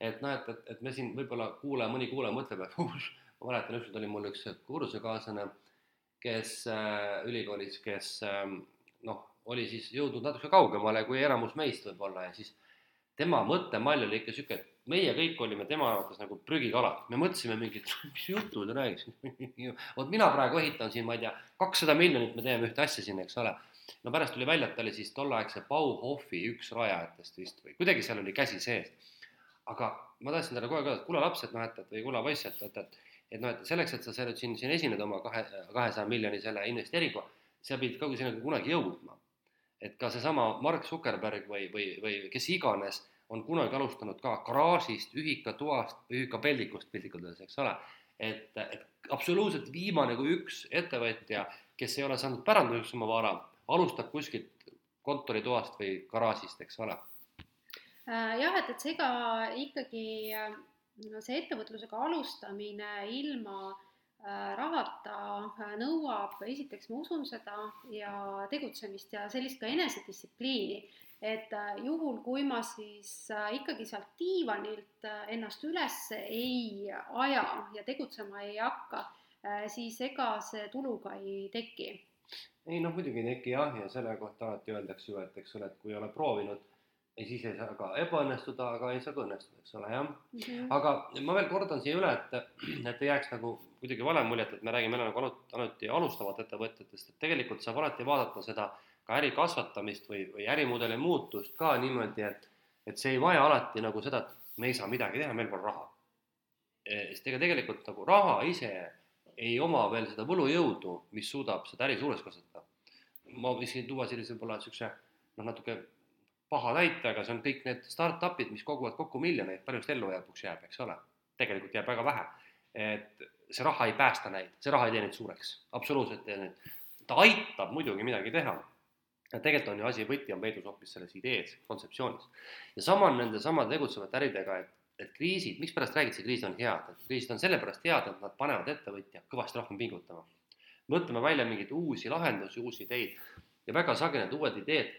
et noh, et, et, et me siin võib-olla kuulaja, mõni kuulaja mõtleb, et ma mäletan, ükskord oli mul üks kursusekaaslane, kes äh, ülikoolis, kes äh, noh, oli siis jõudnud natuke kaugemale kui enamus meist võib-olla ja siis tema mõttemall oli ikka sihuke, et meie kõik olime tema arvates nagu prügikalad, me mõtlesime mingit, mis juttu ta räägib vot mina praegu ehitan siin, ma ei tea, kakssada miljonit, me teeme ühte asja siin, eks ole. No pärast tuli välja, et ta oli siis tolleaegse Bauhofi üks rajajatest vist või kuidagi seal oli käsi sees. aga ma tahtsin talle kogu aeg öelda, et kuule laps, et noh, et, et või kuule poiss, et, et, et et noh, et selleks, et sa selle siin, siin esined oma kahe, kahesaja miljoni selle investeeringuga, sa pidid ka sinna kunagi jõudma. et ka seesama Mark Zuckerberg või, või, või kes iganes on kunagi alustanud ka garaažist, ühikatoast või ühikapellikust piltlikult öeldes, eks ole. et, et absoluutselt viimane kui üks ettevõtja, kes ei ole saanud päranduseks oma vara, alustab kuskilt kontoritoast või garaažist, eks ole. Äh, jah, et, et seega ikkagi no see ettevõtlusega alustamine ilma äh, rahata äh, nõuab, esiteks ma usun seda ja tegutsemist ja sellist ka enesedistsipliini et juhul, kui ma siis ikkagi sealt diivanilt ennast üles ei aja ja tegutsema ei hakka, siis ega see tulu ka ei teki. Ei noh, muidugi ei teki jah, ja selle kohta alati öeldakse ju, et eks ole, et kui ei ole proovinud, siis ei saa ka ebaõnnestuda, aga ei saa ka õnnestuda, eks ole, jah mm. -hmm. aga ma veel kordan siia üle, et, et ei jääks nagu kuidagi vale muljet, et me räägime jälle nagu ainult alustavat ettevõtjatest, et tegelikult saab alati vaadata seda ka äri kasvatamist või, või ärimudeli muutust ka niimoodi, et, et see ei vaja alati nagu seda, et me ei saa midagi teha, meil pole raha. sest ega tegelikult nagu raha ise ei oma veel seda võlujõudu, mis suudab seda äri suureks kasvatada. ma võiksin tuua sellise võib-olla niisuguse noh, natuke paha näite, aga see on kõik need startup'id, mis koguvad kokku miljoneid, palju vist ellu lõpuks jääb, eks ole. tegelikult jääb väga vähe. et see raha ei päästa neid, see raha ei tee neid suureks, absoluutselt ei tee neid. ta aitab muidugi midagi teha. ja tegelikult on ju asi, võti on peidus hoopis selles idees, kontseptsioonis. ja sama on nende samade tegutsevate äridega, et, et kriisid, mikspärast räägitakse, kriisid on head, et kriisid on sellepärast head, et nad panevad ettevõtja kõvasti rohkem pingutama. mõtlema välja mingeid uusi lahendusi, uusi ideid ja väga sageli need uued ideed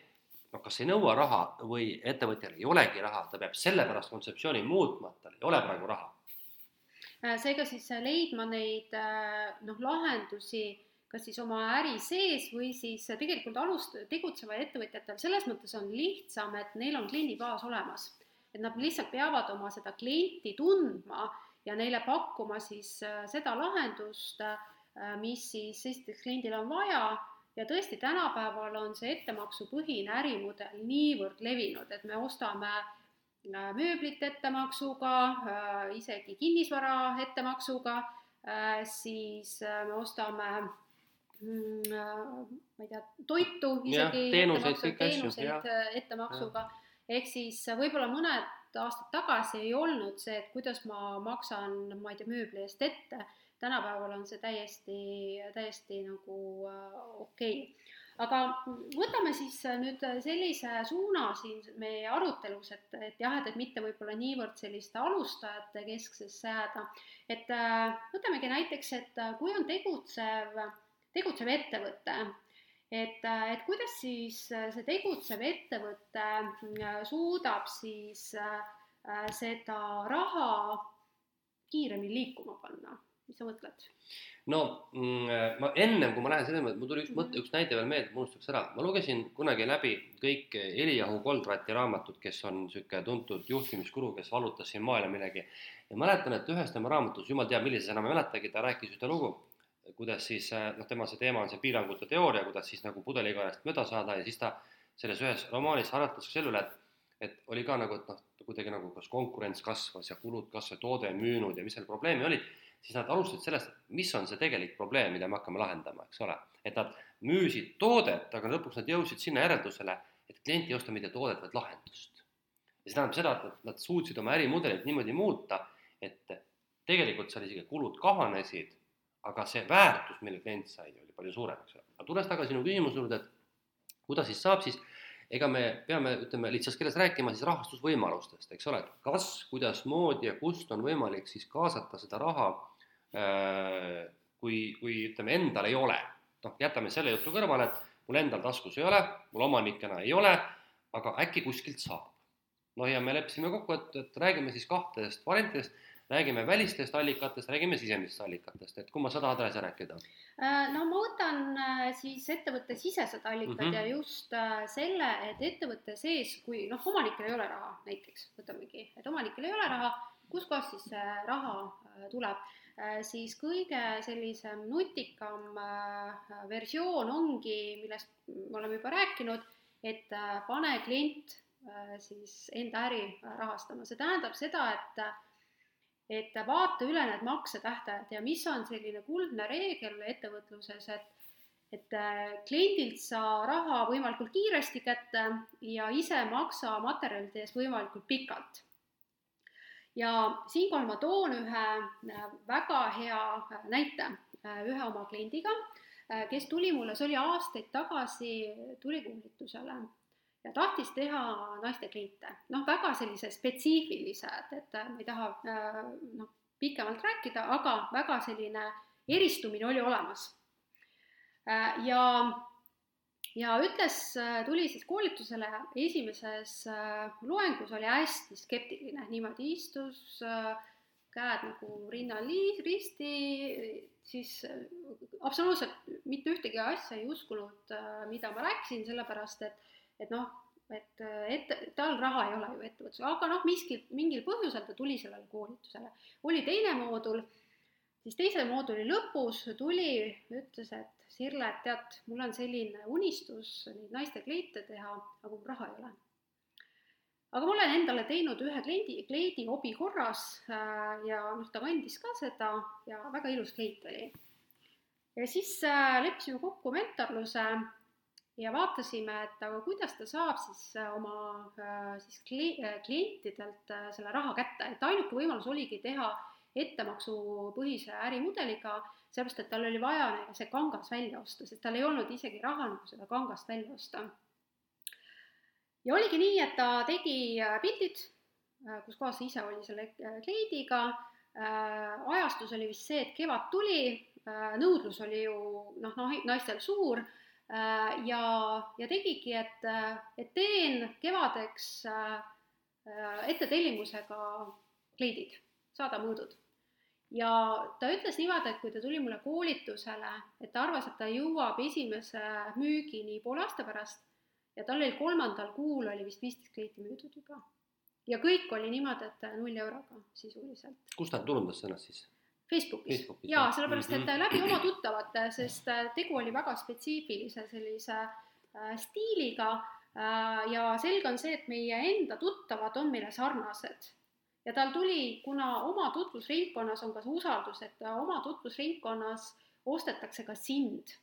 noh, kas ei nõua raha või ettevõtjal ei olegi raha, ta peab sellepärast kontseptsiooni muutma, et tal ei ole praegu raha. Äh, seega siis äh, leidma neid äh, noh, lahendusi kas siis oma äri sees või siis tegelikult alust-, tegutseval ettevõtjatel selles mõttes on lihtsam, et neil on kliendibaas olemas. Et nad lihtsalt peavad oma seda klienti tundma ja neile pakkuma siis seda lahendust, mis siis esiteks kliendil on vaja. Ja tõesti, tänapäeval on see ettemaksupõhine ärimudel niivõrd levinud, et me ostame äh, mööblit ettemaksuga, äh, isegi kinnisvara ettemaksuga, äh, siis me ostame mm, ma ei tea, toitu isegi teenuseid, teenuseid ettemaksuga, ehk siis võib-olla mõned aastad tagasi ei olnud see, et kuidas ma maksan, ma ei tea, mööbli eest ette tänapäeval on see täiesti, täiesti nagu äh, okei okay. aga võtame siis nüüd sellise suuna siin meie arutelus, et, et jah, et, et mitte võib-olla niivõrd selliste alustajate kesksesse jääda, et äh, võtamegi näiteks, et kui on tegutsev, tegutsev ettevõte, et, et kuidas siis see tegutsev ettevõte äh, suudab siis seda raha kiiremini liikuma panna mis sa mõtled? no mm, ma ennem, kui ma lähen selle peale, mul tuli üks mõte, mhm. üks näide veel meelde, ma unustaks ära, ma lugesin kunagi läbi kõik Eliahu Goldrati raamatud, kes on niisugune tuntud juhtimiskuru, kes vallutas siin maailma millegi. ja mäletan, et ühes tema raamatus, jumal teab, millises enam ei mäletagi, ta rääkis ühte lugu, kuidas siis noh, tema see teema on see piirangute teooria, kuidas siis nagu pudelikaelast mööda saada ja siis ta selles ühes romaanis arutas selle üle, et et oli ka nagu, et noh, kuidagi nagu kas konkurents kasvas ja kulud kasvasid, toode ei müünud ja mis seal probleemi olid siis nad alustasid sellest, mis on see tegelik probleem, mida me hakkame lahendama, eks ole. et nad müüsid toodet, aga lõpuks nad jõudsid sinna järeldusele, et klient ei osta mitte toodet, vaid lahendust. ja see tähendab seda, et nad suutsid oma ärimudelit niimoodi muuta, et tegelikult seal isegi kulud kahanesid, aga see väärtus, mille klient sai, oli palju suurem, eks ole. aga tulles tagasi sinu küsimuse juurde, et kuidas siis saab, siis ega me peame, ütleme lihtsas keeles rääkima siis rahastusvõimalustest, eks ole, et kas, kuidasmoodi ja kust on võimalik siis kaasata seda raha Äh, kui, kui ütleme, endal ei ole, noh, jätame selle jutu kõrvale, et mul endal taskus ei ole, mul omanikena ei ole, aga äkki kuskilt saab. no ja me leppisime kokku, et, et räägime siis kahtedest variantidest, räägime välistest allikatest, räägime sisemistest allikatest, et kumma sa tahad edasi rääkida? Äh, no ma võtan äh, siis ettevõtte sisesed allikad mm -hmm. ja just selle, et ettevõtte sees, kui noh, omanikel ei ole raha näiteks, võtamegi, et omanikel ei ole raha, kuskohast siis see raha tuleb Äh, siis kõige sellisem nutikam äh, versioon ongi, millest me oleme juba rääkinud, et äh, pane klient siis enda äri rahastama, see tähendab seda, et et vaata üle need maksetähtajad ja mis on selline kuldne reegel ettevõtluses, et et kliendilt sa raha võimalikult kiiresti kätte ja ise maksa materjalide eest võimalikult pikalt. Ja siinkohal ma toon ühe äh, väga hea äh, näite äh, ühe oma kliendiga, kes tuli mulle, see oli aastaid tagasi, tuli koolitusele ja tahtis teha naiste kliente, noh, väga sellise spetsiifilised, et ma ei taha noh, pikemalt rääkida, aga väga selline eristumine oli olemas. ja ja ütles, tuli siis koolitusele, esimeses äh, loengus oli hästi skeptiline, niimoodi istus, äh, käed nagu rinnal risti, siis äh, absoluutselt mitte ühtegi asja ei uskunud, mida ma rääkisin, sellepärast et, et noh, et ette, tal raha ei ole ju ettevõtlusel, aga noh, miski, mingil põhjusel ta tuli sellele koolitusele. oli teine moodul siis teise mooduli lõpus tuli, ütles, et Sirle, et tead, mul on selline unistus neid naiste kleite teha, aga mul raha ei ole. aga ma olen endale teinud ühe kleidi, kleidi hobi korras äh, ja noh, ta kandis ka seda ja väga ilus kleit oli. ja siis äh, leppisime kokku mentorluse ja vaatasime, et aga kuidas ta saab siis äh, oma äh, siis kli-, klientidelt äh, selle raha kätte, et ainuke võimalus oligi teha ettemaksupõhise ärimudeliga, sellepärast et tal oli vaja see kangas välja osta, sest tal ei olnud isegi raha nagu seda kangast välja osta. ja oligi nii, et ta tegi pildid, kus kohas ise oli selle kleidiga, ajastus oli vist see, et kevad tuli, nõudlus oli ju noh, noh, naistel suur ja, ja tegigi, et, et teen kevadeks ettetellimusega kleidid, saada mõõdud ja ta ütles niimoodi, et kui ta tuli mulle koolitusele, et ta arvas, et ta jõuab esimese müügini poole aasta pärast ja tal oli kolmandal kuul oli vist viisteist kleiti müüdud juba. ja kõik oli niimoodi, et null euroga sisuliselt. kus ta turundas ennast siis? Facebookis, Facebookis, jaa, sellepärast et -hmm. läbi oma tuttavate, sest äh, tegu oli väga spetsiifilise sellise äh, stiiliga äh, ja selge on see, et meie enda tuttavad on meile sarnased. Ja tal tuli, kuna oma tutvusringkonnas on ka see usaldus, et oma tutvusringkonnas ostetakse ka sind,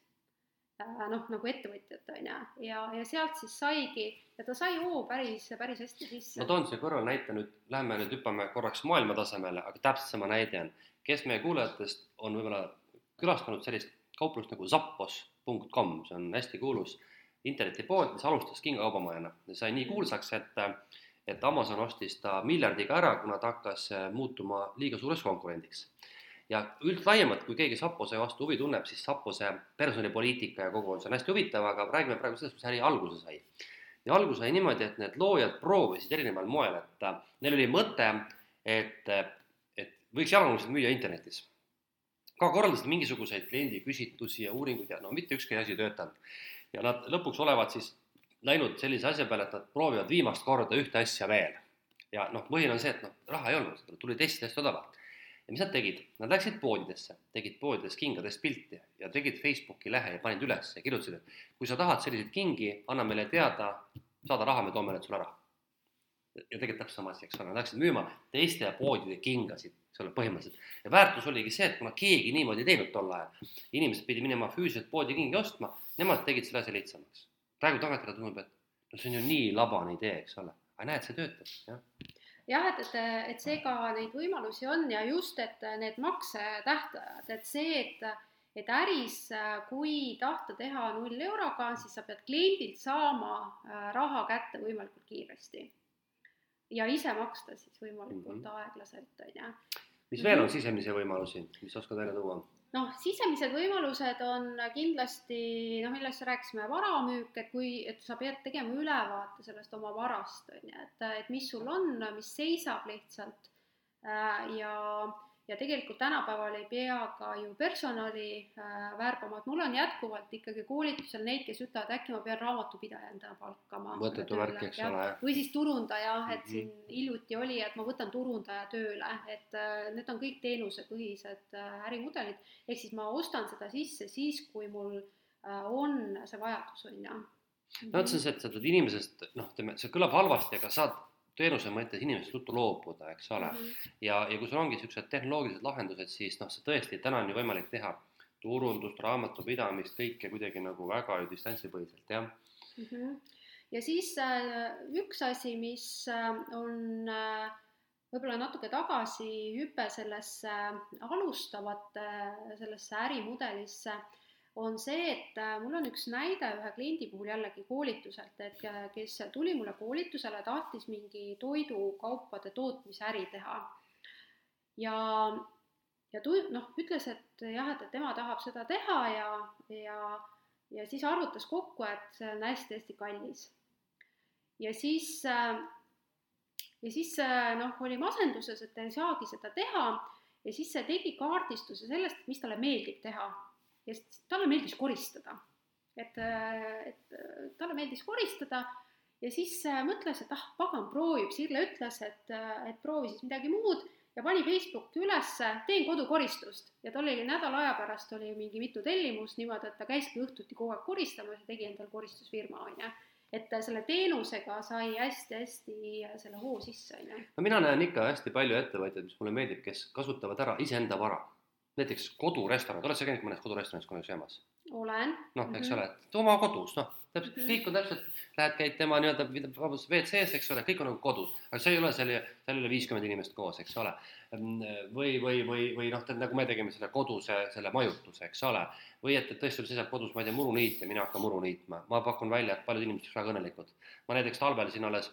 noh, nagu ettevõtjat, on ju, ja, ja sealt siis saigi ja ta sai hoo päris, päris hästi sisse. ma toon siia kõrval näite nüüd, lähme nüüd hüppame korraks maailma tasemele, aga täpselt sama näide on, kes meie kuulajatest on võib-olla külastanud sellist kauplust nagu zappos.com, see on hästi kuulus internetipood, mis alustas kingakaubamajana ja sai nii kuulsaks, et et Amazon ostis ta miljardiga ära, kuna ta hakkas äh, muutuma liiga suureks konkurendiks. ja üldlaiemalt, kui keegi Sapose vastu huvi tunneb, siis Sapose personalipoliitika ja kogu see on hästi huvitav, aga räägime praegu sellest, mis äri alguse sai. ja algus sai niimoodi, et need loojad proovisid erineval moel, et äh, neil oli mõte, et, et võiks jalanõusid müüa internetis ka korraldasid mingisuguseid kliendiküsitlusi ja uuringuid ja no mitte ükski asi ei töötanud. ja nad lõpuks olevat siis läinud sellise asja peale, et nad proovivad viimast korda ühte asja veel. ja noh, põhiline on see, et noh, raha ei olnud, tuli testida hästi odavalt. ja mis nad tegid? Nad läksid poodidesse, tegid poodides kingadest pilti ja tegid Facebooki lehe ja panid üles ja kirjutasid, et kui sa tahad selliseid kingi, anna meile teada, saada raha, me toome need sulle raha. ja tegelikult täpselt sama asi, eks ole, nad läksid müüma teiste poodide kingasid, eks ole, põhimõtteliselt. ja väärtus oligi see, et kuna keegi niimoodi ei teinud tol ajal, inimesed pidid minema füüsiliselt poodi kingi ostma, nemad tegid selle asja lihtsamaks praegu tagantjärele tundub, et no see on ju nii labane idee, eks ole, aga näed, see töötab, jah. jah, et, et, et seega neid võimalusi on ja just, et need maksetähtajad, et see, et et äris, kui tahta teha null euroga, siis sa pead kliendilt saama äh, raha kätte võimalikult kiiresti. Ja ise maksta siis võimalikult mm -hmm. aeglaselt, on ju. mis veel on sisemisi võimalusi, mis oskad välja tuua? noh, sisemised võimalused on kindlasti noh, millest rääkisime, varamüük, et kui, et sa pead tegema ülevaate sellest oma varast, on ju, et, et mis sul on, mis seisab lihtsalt äh, ja tegelikult tänapäeval ei pea ka ju personali äh, värbama, et mul on jätkuvalt ikkagi koolitusel neid, kes ütlevad, äkki ma pean raamatupidaja endale palkama. mõttetu värk, eks ole. või siis turundaja, et mm -hmm. siin hiljuti oli, et ma võtan turundaja tööle, et äh, need on kõik teenusepõhised äh, ärimudelid, ehk siis ma ostan seda sisse siis, kui mul äh, on see vajadus, on ju. no et sa tuled inimesest, noh, ütleme, see kõlab halvasti, aga saad teenuse mõttes inimesest ruttu loobuda, eks ole mm. -hmm. ja, ja kui sul ongi niisugused tehnoloogilised lahendused, siis noh, see tõesti, täna on ju võimalik teha turundust, raamatupidamist, kõike kuidagi nagu väga ju distantsipõhiselt, jah mm. -hmm. ja siis äh, üks asi, mis äh, on äh, võib-olla natuke tagasihüpe sellesse alustavate, sellesse ärimudelisse on see, et äh, mul on üks näide ühe kliendi puhul jällegi koolituselt, et äh, kes tuli mulle koolitusele, tahtis mingi toidukaupade tootmisäri teha. ja, ja tu-, noh, ütles, et jah, et, et tema tahab seda teha ja, ja, ja siis arvutas kokku, et see on hästi-hästi kallis. ja siis, äh, ja siis noh, oli masenduses, et ei saagi seda teha ja siis tegi kaardistuse sellest, mis talle meeldib teha ja talle meeldis koristada. et, et talle meeldis koristada ja siis äh, mõtles, et ah, pagan, proovib, Sirle ütles, et, et proovi siis midagi muud ja pani Facebooki ülesse, teen kodukoristust ja tal oli nädala aja pärast oli mingi mitu tellimust niimoodi, et ta käiski õhtuti kogu aeg koristamas ja tegi endale koristusfirma, on ju. et selle teenusega sai hästi-hästi selle hoo sisse, on ju. no mina näen ikka hästi palju ettevõtjaid, mis mulle meeldib, kes kasutavad ära iseenda vara. Näiteks kodurestoran, oled sa käinud mõnes kodurestoranis kunagi söömas? olen. noh, eks mm -hmm. ole, et oma kodus, noh, täpselt mm, -hmm. kõik on täpselt, lähed, käid tema nii-öelda, vabandust, WC-s, eks ole, kõik on nagu kodus, aga see ei ole selle, seal ei ole viiskümmend inimest koos, eks ole. või, või, või, või noh, nagu me tegime selle koduse, selle majutuse, eks ole. või et, et tõesti seisab kodus, ma ei tea, muruniit ja mina hakkan muru niitma, ma pakun välja, et paljud inimesed on väga õnnelikud. ma näiteks talvel siin alles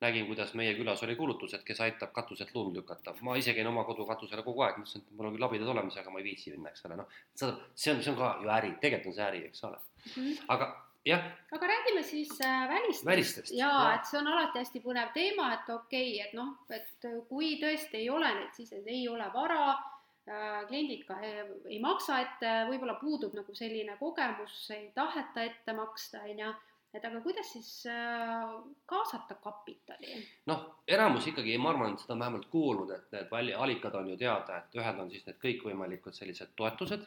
nägin, kuidas meie külas oli kuulutus, et kes aitab katuselt lund lükata. ma ise käin oma kodu katusele kogu aeg, mõtlesin, et mul on küll abidad olemas, aga ma ei viitsi minna, eks ole, noh. see on, see on ka ju äri, tegelikult on see äri, eks ole mm. -hmm. aga jah. aga räägime siis äh, välistest. välistest. jaa ja., et see on alati hästi põnev teema, et okei okay,, et noh, et kui tõesti ei ole neid sisendeid, ei ole vara äh,, kliendid ka ei, ei maksa ette, võib-olla puudub nagu selline kogemus, ei taheta ette maksta, on ju et aga kuidas siis äh, kaasata kapitali? noh, enamus ikkagi, ma arvan, seda on vähemalt kuulnud, et need vali-, allikad on ju teada, et ühed on siis need kõikvõimalikud sellised toetused,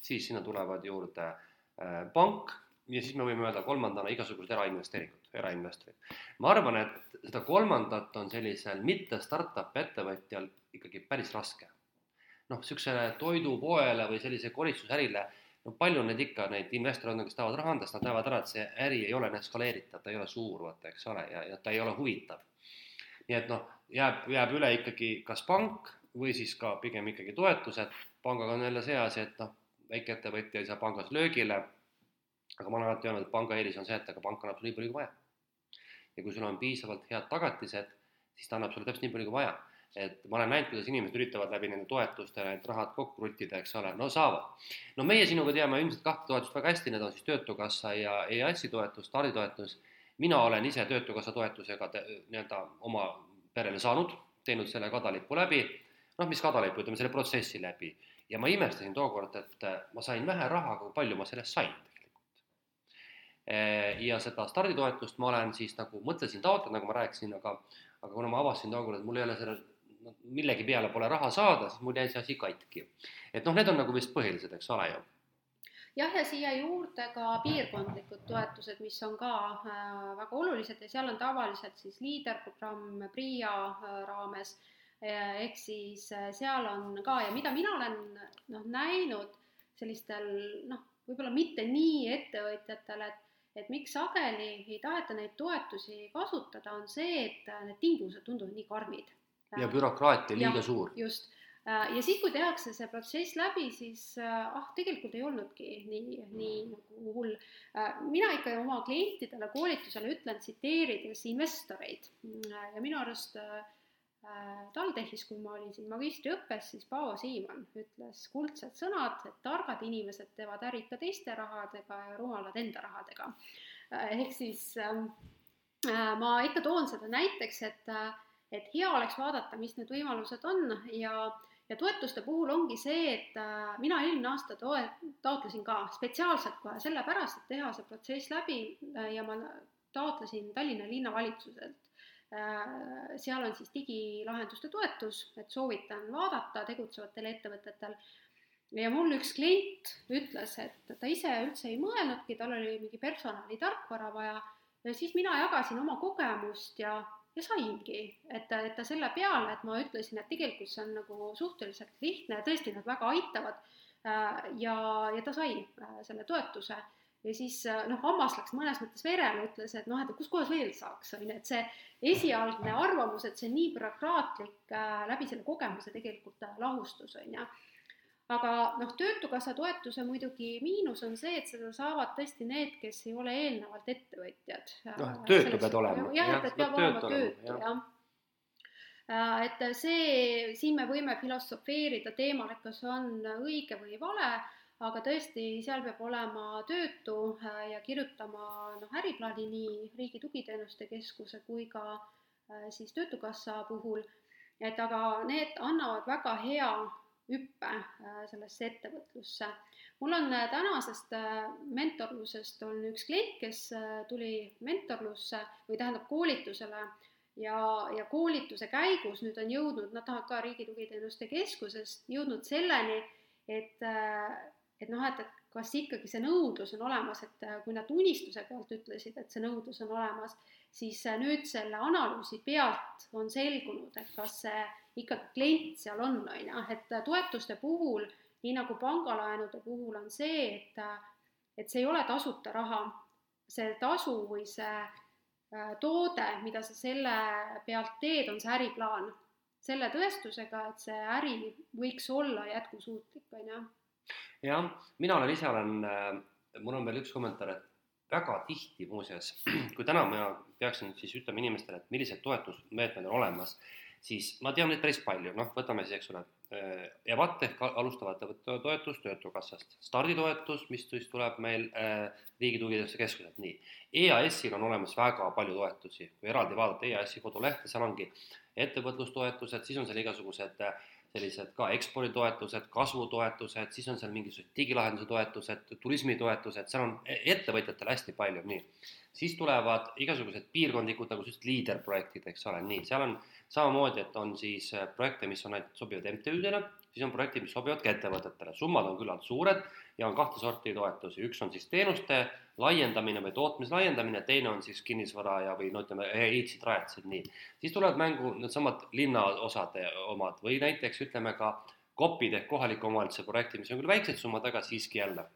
siis sinna tulevad juurde äh, pank ja siis me võime öelda kolmandana igasugused erainvesteeringud, erainvestorid. ma arvan, et seda kolmandat on sellisel mitte startup ettevõtjal ikkagi päris raske. noh, niisugusele toidupoele või sellise koristusärile no palju neid ikka, neid investoreid on, kes tahavad raha anda, sest nad näevad ära, et see äri ei ole eskaleeritav, ta ei ole suur, vaata, eks ole, ja, ja ta ei ole huvitav. nii et noh, jääb, jääb üle ikkagi kas pank või siis ka pigem ikkagi toetused, pangaga on jälle see asi, et noh, väikeettevõtja ei saa pangas löögile, aga ma olen alati öelnud, et panga eelis on see, et aga pank annab sulle nii palju kui vaja. ja kui sul on piisavalt head tagatised, siis ta annab sulle täpselt nii palju kui vaja et ma olen näinud, kuidas inimesed üritavad läbi nende toetuste need rahad kokku ruttida, eks ole, no saavad. no meie sinuga teame ilmselt kahte toetust väga hästi, need on siis Töötukassa ja EAS-i toetus, starditoetus. mina olen ise Töötukassa toetusega nii-öelda oma perele saanud, teinud selle kadalipu läbi, noh, mis kadalipu, ütleme selle protsessi läbi ja ma imestasin tookord, et ma sain vähe raha, aga kui palju ma sellest sain tegelikult. ja seda starditoetust ma olen siis nagu mõtlesin taotleda, nagu ma rääkisin, aga aga kuna ma avastasin tookord, et mul ei ole selle noh, millegi peale pole raha saada, siis mul jäi see asi katki. et noh, need on nagu vist põhilised, eks ole ju. Jah, ja siia juurde ka piirkondlikud toetused, mis on ka äh, väga olulised ja seal on tavaliselt siis liiderprogramm PRIA äh, raames. Ehk siis äh, seal on ka ja mida mina olen noh, näinud sellistel noh, võib-olla mitte nii ettevõtjatel, et et miks sageli ei taheta neid toetusi kasutada, on see, et need tingimused tunduvad nii karmid ja bürokraatia liiga suur. just, äh, ja siis, kui tehakse see protsess läbi, siis äh, ah, tegelikult ei olnudki nii, nii nagu hull. Äh, mina ikka oma klientidele koolitusele ütlen, tsiteerides investoreid ja minu arust TalTechis, kui ma olin siin magistriõppes, siis Paavo Siimann ütles kuldsed sõnad, et targad inimesed teevad äri ikka teiste rahadega ja rumalad enda rahadega. ehk siis äh, ma ikka toon seda näiteks, et äh, et hea oleks vaadata, mis need võimalused on. Ja, ja toetuste puhul ongi see, et äh, mina eelmine aasta toe-, taotlesin ka spetsiaalselt kohe sellepärast, et teha see protsess läbi äh, ja ma taotlesin Tallinna linnavalitsuselt. Äh,. seal on siis digilahenduste toetus, et soovitan vaadata tegutsevatel ettevõtetel. Ja mul üks klient ütles, et ta ise üldse ei mõelnudki, tal oli mingi personalitarkvara vaja. Ja siis mina jagasin oma kogemust ja ja saingi, et, et ta selle peale, et ma ütlesin, et tegelikult see on nagu suhteliselt lihtne ja tõesti nad väga aitavad äh, ja, ja ta sai äh, selle toetuse. Ja siis äh, noh, hammas läks mõnes mõttes verele, ütles, et noh, et kus kohas veel saaks, on ju, et see esialgne arvamus, et see on nii bürokraatlik läbi selle kogemuse tegelikult lahustus, on ju aga noh, Töötukassa toetuse muidugi miinus on see, et seda saavad tõesti need, kes ei ole eelnevalt ettevõtjad. noh, töötu pead olema. jah, et, et peab olema töötu, jah et see, siin me võime filosofeerida teemal, et kas on õige või vale, aga tõesti, seal peab olema töötu äh, ja kirjutama noh, äriplaani nii Riigi Tugiteenuste Keskuse kui ka äh, siis Töötukassa puhul, et aga need annavad väga hea hüppe äh, sellesse ettevõtlusse. mul on äh, tänasest äh, mentorlusest on üks klient, kes tuli mentorlusse või tähendab koolitusele ja, ja koolituse käigus nüüd on jõudnud, nad tahavad ka Riigi Tugiteenuste Keskusest jõudnud selleni, et, et noh, et, et kas ikkagi see nõudlus on olemas, et kui nad unistuse pealt ütlesid, et see nõudlus on olemas, siis nüüd selle analüüsi pealt on selgunud, et kas see ikkagi klient seal on, on ju, et toetuste puhul, nii nagu pangalaenude puhul on see, et et see ei ole tasuta raha, see tasu või see äh, toode, mida sa selle pealt teed, on see äriplaan. selle tõestusega, et see äri võiks olla jätkusuutlik, on ju. jah, mina olen ise, olen, äh, mul on veel üks kommentaar, et väga tihti muuseas, kui täna ma peaksin siis ütlema inimestele, et millised toetusmeetmed on olemas, siis ma tean neid päris palju, noh, võtame siis, eks ole, EVAT ehk alustavate toetus Töötukassast, starditoetus, mis siis tuleb meil äh, Riigi Tugiteenuste Keskuselt, nii. EAS-il on olemas väga palju toetusi, kui eraldi vaadata EAS-i kodulehte, seal ongi ettevõtlustoetused, siis on seal igasugused äh, sellised ka eksporditoetused, kasvutoetused, siis on seal mingisugused digilahenduse toetused, turismitoetused, seal on e-, ettevõtjatele hästi palju, nii. siis tulevad igasugused piirkondlikud nagu sellised liiderprojektid, eks ole, nii, seal on samamoodi, et on siis äh, projekte, mis on ainult sobivad MTÜ-dele, siis on projektid, mis sobivad ka ettevõtetele, summad on küllalt suured ja on kahte sorti toetusi, üks on siis teenuste laiendamine või tootmise laiendamine, teine on siis kinnisvara ja, või no ütleme, ehitasid, rajatised, nii. siis tulevad mängu needsamad linnaosade omad või näiteks ütleme ka KOP-id ehk kohaliku omavalitsuse projektid, mis on küll väiksed summad, aga siiski jälle.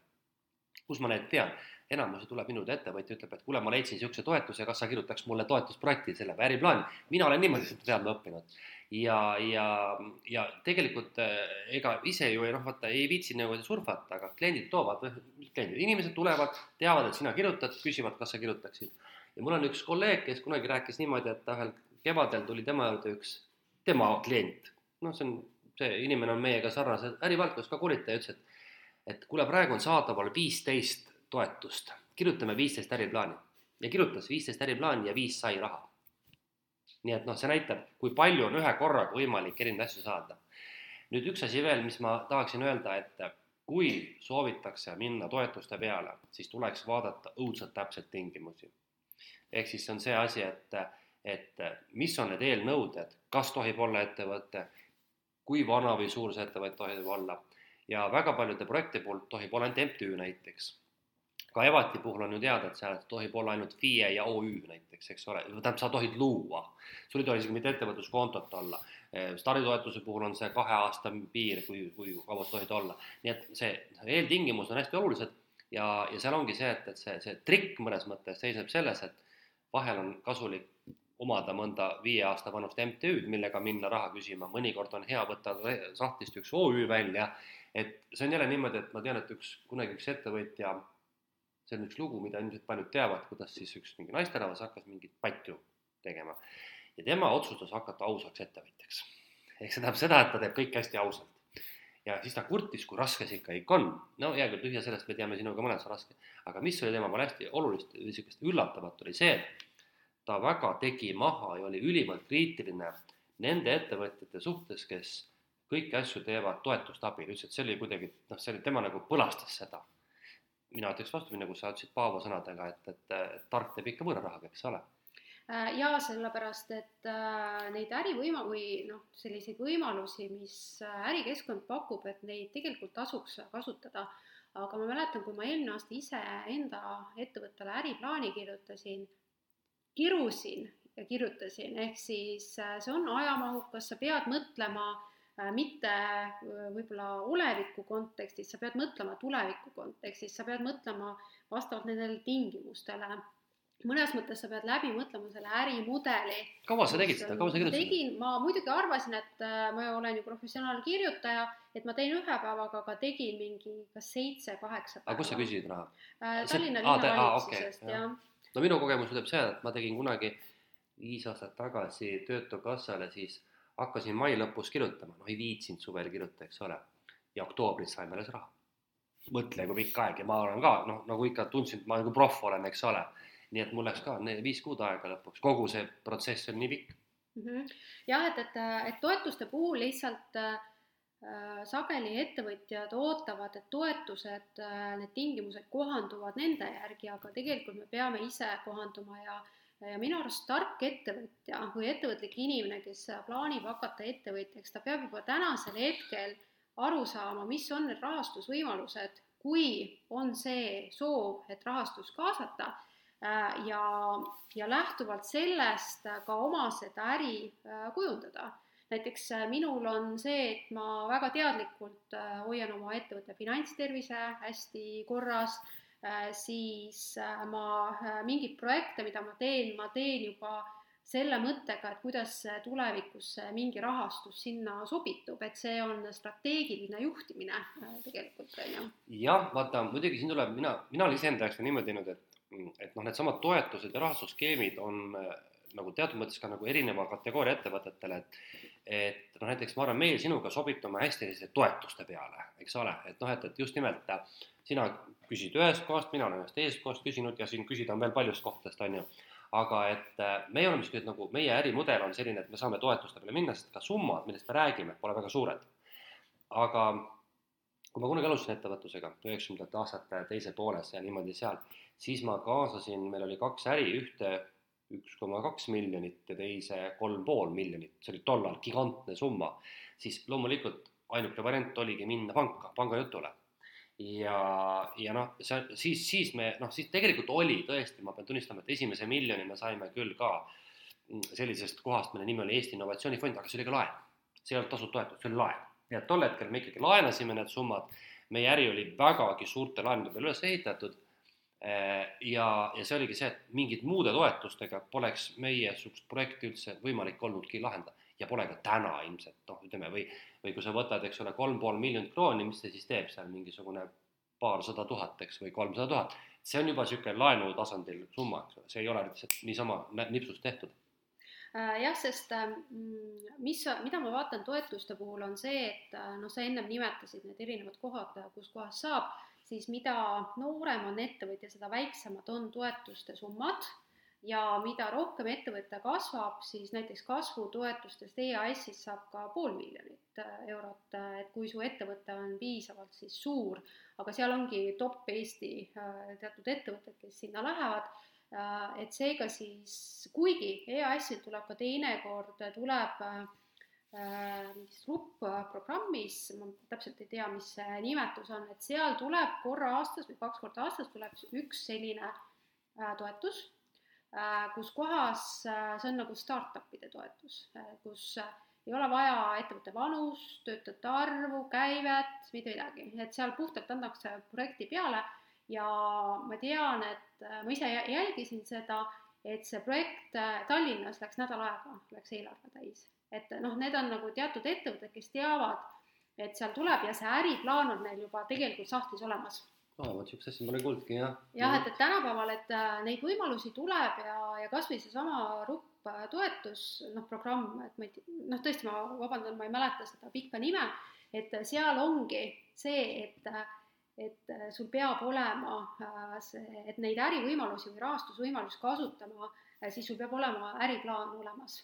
kus ma neid tean? enamus tuleb minu ettevõtja, ütleb, et kuule, ma leidsin niisuguse toetuse, kas sa kirjutaks mulle toetusprojekti selle või äriplaani. mina olen niimoodi seda teadma õppinud ja, ja, ja tegelikult äh, ega ise ju ei noh, vaata ei viitsi nagu surfata, aga kliendid toovad, kliendid, inimesed tulevad, teavad, et sina kirjutad, küsivad, kas sa kirjutaksid. ja mul on üks kolleeg, kes kunagi rääkis niimoodi, et ühel kevadel tuli tema juurde üks tema klient, noh, see on, see inimene on meiega sarnase ärivaldkonnas ka koolitaja, ütles, et et kuule, praegu on saadaval viisteist toetust, kirjutame viisteist äriplaani. Ja kirjutas viisteist äriplaani ja viis sai raha nii et noh, see näitab, kui palju on ühe korraga võimalik erinevaid asju saada. nüüd üks asi veel, mis ma tahaksin öelda, et kui soovitakse minna toetuste peale, siis tuleks vaadata õudselt täpselt tingimusi. ehk siis see on see asi, et, et mis on need eelnõuded, kas tohib olla ettevõte, kui vana või suur see ettevõte tohib olla ja väga paljude projekti puhul tohib olla ainult MTÜ näiteks ka Evati puhul on ju teada, et seal tohib olla ainult FIE ja OÜ näiteks, eks ole, tähendab, sa tohid luua. sul ei tohi isegi mitte ettevõtluskontot olla. starditoetuse puhul on see kahe aasta piir, kui, kui kaua sa tohid olla. nii et see eeltingimused on hästi olulised ja, ja seal ongi see, et, et see, see trikk mõnes mõttes seisneb selles, et vahel on kasulik omada mõnda viie aasta vanust MTÜ-d, millega minna raha küsima, mõnikord on hea võtta sahtlist üks OÜ välja, et see on jälle niimoodi, et ma tean, et üks, kunagi üks ettevõtja see on üks lugu, mida ilmselt paljud teavad, kuidas siis üks mingi naisterahvas hakkas mingit patju tegema. ja tema otsustas hakata ausaks ettevõtjaks. ehk see tähendab seda, et ta teeb kõike hästi ausalt. ja siis ta kurtis, kui raske see ikka ikka on. no hea küll, tühja sellest me teame sinuga mõnes on raske. aga mis oli tema peal hästi olulist, niisugust üllatavat, oli see, ta väga tegi maha ja oli ülimalt kriitiline nende ettevõtjate suhtes, kes kõiki asju teevad toetuste abil, ütles, et see oli kuidagi, noh, see oli, tema nagu põlastas seda mina ütleks vastupidi, nagu sa ütlesid Paavo sõnadega, et, et, et tark teeb ikka võõra rahaga, eks ole äh, jaa, sellepärast et äh, neid ärivõima- või noh, selliseid võimalusi, mis äh, ärikeskkond pakub, et neid tegelikult tasuks kasutada. aga ma mäletan, kui ma eelmine aasta ise enda ettevõttele äriplaani kirjutasin, kirusin ja kirjutasin, ehk siis see on ajamahukas, sa pead mõtlema Äh, mitte äh, võib-olla oleviku kontekstis, sa pead mõtlema tuleviku kontekstis, sa pead mõtlema vastavalt nendele tingimustele. mõnes mõttes sa pead läbi mõtlema selle ärimudeli. kaua sa tegid seda, kaua sa kirjutasid? tegin, ma muidugi arvasin, et äh, ma olen ju professionaalne kirjutaja, et ma teen ühe päevaga, aga tegin mingi kas seitse-kaheksa päeva. aga kus sa küsisid raha? Tallinna linnavalitsusest, jah. no minu kogemus ütleb seda, et ma tegin kunagi viis aastat tagasi Töötukassale siis hakkasin mai lõpus kirjutama, noh ei viitsinud suvel kirjutada, eks ole. ja oktoobris saime alles raha. mõtle, kui pikk aeg ja ma olen ka noh, nagu ikka tundsin, et ma nagu proff olen, eks ole. nii et mul läks ka viis kuud aega lõpuks, kogu see protsess on nii pikk mm. -hmm. jah, et, et, et toetuste puhul lihtsalt äh, sageli ettevõtjad ootavad, et toetused äh,, need tingimused kohanduvad nende järgi, aga tegelikult me peame ise kohanduma ja ja minu arust tark ettevõtja või ettevõtlik inimene, kes plaanib hakata ettevõtjaks, ta peab juba tänasel hetkel aru saama, mis on need rahastusvõimalused, kui on see soov, et rahastust kaasata. Äh, ja, ja lähtuvalt sellest ka oma seda äri äh, kujundada. Näiteks äh, minul on see, et ma väga teadlikult hoian oma ettevõtte finantstervise hästi korras Äh, siis äh, ma äh, mingeid projekte, mida ma teen, ma teen juba selle mõttega, et kuidas tulevikus mingi rahastus sinna sobitub, et see on strateegiline juhtimine tegelikult, on ju. jah, vaata, muidugi siin tuleb, mina, mina olen iseenda jaoks niimoodi teinud, et, et noh, needsamad toetused ja rahastusskeemid on nagu teatud mõttes ka nagu erineva kategooria ettevõtetele, et et noh, näiteks ma arvan, meie sinuga sobitume hästi selliste toetuste peale, eks ole, et noh, et, et just nimelt sina küsid ühest kohast, mina olen ühest teisest kohast küsinud ja siin küsida on veel paljust kohtadest, on ju. aga et äh, meie oleme siuksed nagu, meie ärimudel on selline, et me saame toetuste peale minna, sest ka summad, millest me räägime, pole väga suured. aga kui ma kunagi alustasin ettevõtlusega üheksakümnendate aastate teise pooles ja niimoodi seal, siis ma kaasasin, meil oli kaks äri, ühte üks koma kaks miljonit ja teise kolm pool miljonit, see oli tollal gigantne summa, siis loomulikult ainuke variant oligi minna panka, pangajutule. Ja, ja noh, see siis, siis me noh, siis tegelikult oli tõesti, ma pean tunnistama, et esimese miljoni me saime küll ka sellisest kohast, mille nimi oli Eesti Innovatsioonifond, aga see oli ka laen. see ei olnud tasuv toetus, see oli laen. et tol hetkel me ikkagi laenasime need summad, meie äri oli vägagi suurte laenude peale üles ehitatud ja, ja see oligi see, et mingite muude toetustega poleks meiesugust projekti üldse võimalik olnudki lahendada. Ja pole ka täna ilmselt, noh, ütleme või, või kui sa võtad, eks ole, kolm pool miljonit krooni, mis see siis teeb seal mingisugune paarsada tuhat, eks, või kolmsada tuhat, see on juba niisugune laenu tasandil summa, eks ole, see ei ole lihtsalt niisama nipsust tehtud. Äh, jah, sest mm, mis, mida ma vaatan toetuste puhul, on see, et äh, noh, sa ennem nimetasid need erinevad kohad, kus kohas saab siis mida noorem on ettevõtja, seda väiksemad on toetuste summad. Ja mida rohkem ettevõte kasvab, siis näiteks kasvutoetustest EAS-ist saab ka pool miljonit äh, eurot, äh, et kui su ettevõte on piisavalt siis suur, aga seal ongi top Eesti äh, teatud ettevõtted, kes sinna lähevad, et seega siis, kuigi EAS-il tuleb ka teinekord, tuleb mingis RUP-programmis, ma täpselt ei tea, mis see nimetus on, et seal tuleb korra aastas või kaks korda aastas tuleb üks selline äh, toetus, äh, kus kohas see on nagu startup'ide toetus, kus ei ole vaja ettevõtte vanust, töötajate arvu, käivet, mitte midagi, et seal puhtalt antakse projekti peale ja ma tean, et ma ise jälgisin seda, et see projekt Tallinnas läks nädal aega, läks eelarve täis et noh, need on nagu teatud ettevõtted, kes teavad, et seal tuleb ja see äriplaan on neil juba tegelikult sahtlis olemas. aa, vot niisugust asja ma olen kuulnudki, jah. jah, et, et tänapäeval, et äh, neid võimalusi tuleb ja, ja kas või seesama RUP äh, toetus, noh, programm, et ma ei, noh, tõesti, ma vabandan, ma ei mäleta seda pikka nime, et seal ongi see, et et sul peab olema äh, see, et neid ärivõimalusi või rahastusvõimalusi kasutama, siis sul peab olema äriplaan olemas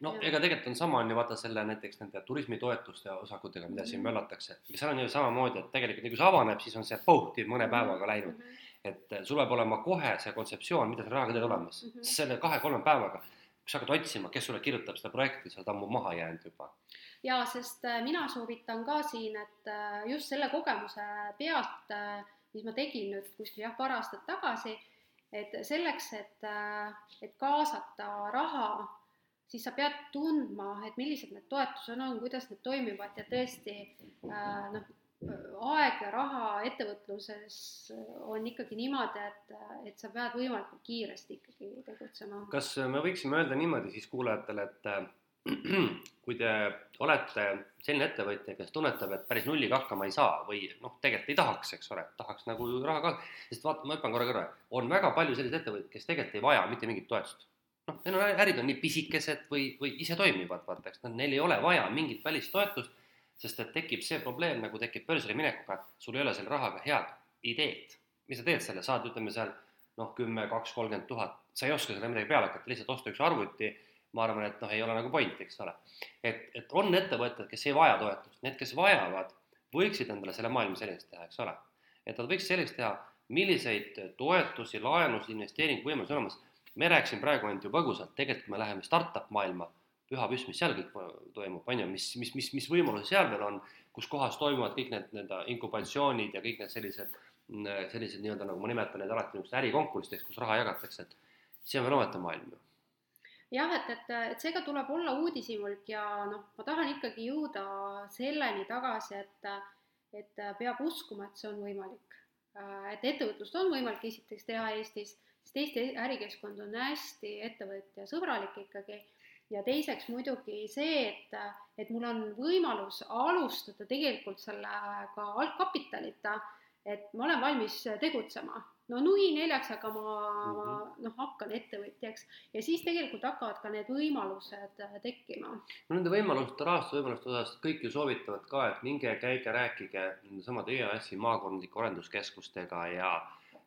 no ja. ega tegelikult on sama, on ju vaata selle näiteks nende turismitoetuste osakutega, mida siin mhm. möllatakse, seal on ju samamoodi, et tegelikult nii kui see avaneb, siis on see pohti mõne päevaga läinud mm. -hmm. et eh, sul peab olema kohe see kontseptsioon, mida sa rahaga teed olemas mm, -hmm. selle kahe-kolme päevaga, kui sa hakkad otsima, kes sulle kirjutab seda projekti, sa oled ammu maha jäänud juba. ja sest eh, mina soovitan ka siin, et eh, just selle kogemuse pealt, mis ma tegin nüüd kuskil jah, paar aastat tagasi, et selleks, et, et kaasata raha siis sa pead tundma, et millised need toetused on, kuidas need toimivad ja tõesti äh, noh, aeg ja raha ettevõtluses on ikkagi niimoodi, et, et sa pead võimalikult kiiresti ikkagi tegutsema. kas me võiksime öelda niimoodi siis kuulajatele, et äh, kui te olete selline ettevõtja, kes tunnetab, et päris nulliga hakkama ei saa või noh, tegelikult ei tahaks, eks ole, tahaks nagu raha ka, sest vaata, ma hüppan korra kõrvale, on väga palju selliseid ettevõtteid, kes tegelikult ei vaja mitte mingit toetust noh, neil on ärid on nii pisikesed või, või ise toimivad, vaata, eks nad, neil ei ole vaja mingit välistoetust, sest et tekib see probleem, nagu tekib börsile minekuga, sul ei ole selle rahaga head ideed. mis sa teed selle, saad, ütleme seal noh, kümme, kaks, kolmkümmend tuhat, sa ei oska selle midagi peale hakata, lihtsalt osta üks arvuti, ma arvan, et noh, ei ole nagu point, eks ole. et, et on ettevõtted, kes ei vaja toetust, need, kes vajavad, võiksid endale selle maailma selgeks teha, eks ole. et nad võiks selgeks teha, milliseid toetusi, laenusid, investeeringuvõimalusi on olemas me rääkisime praegu ainult ju põgusalt, tegelikult kui me läheme startup maailma, püha püss, mis seal kõik toimub, on ju, mis, mis, mis, mis võimalusi seal veel on, kus kohas toimuvad kõik need nii-öelda inkubatsioonid ja kõik need sellised, sellised nii-öelda, nagu ma nimetan neid alati niisugust ärikonkurssideks, kus raha jagatakse, et see on veel omaette maailm ju. Jah, et, et, et seega tuleb olla uudishimulik ja noh, ma tahan ikkagi jõuda selleni tagasi, et, et peab uskuma, et see on võimalik. et ettevõtlust on võimalik esiteks teha Eestis, sest Eesti ärikeskkond on hästi ettevõtjasõbralik ikkagi ja teiseks muidugi see, et, et mul on võimalus alustada tegelikult sellega algkapitalita, et ma olen valmis tegutsema no nui neljaks, aga ma mm -hmm. noh, hakkan ettevõtjaks ja siis tegelikult hakkavad ka need võimalused äh, tekkima. no nende võimaluste, rahastusvõimaluste osas kõik ju soovitavad ka, et minge, käige, rääkige nendesamade EAS-i maakondlike arenduskeskustega ja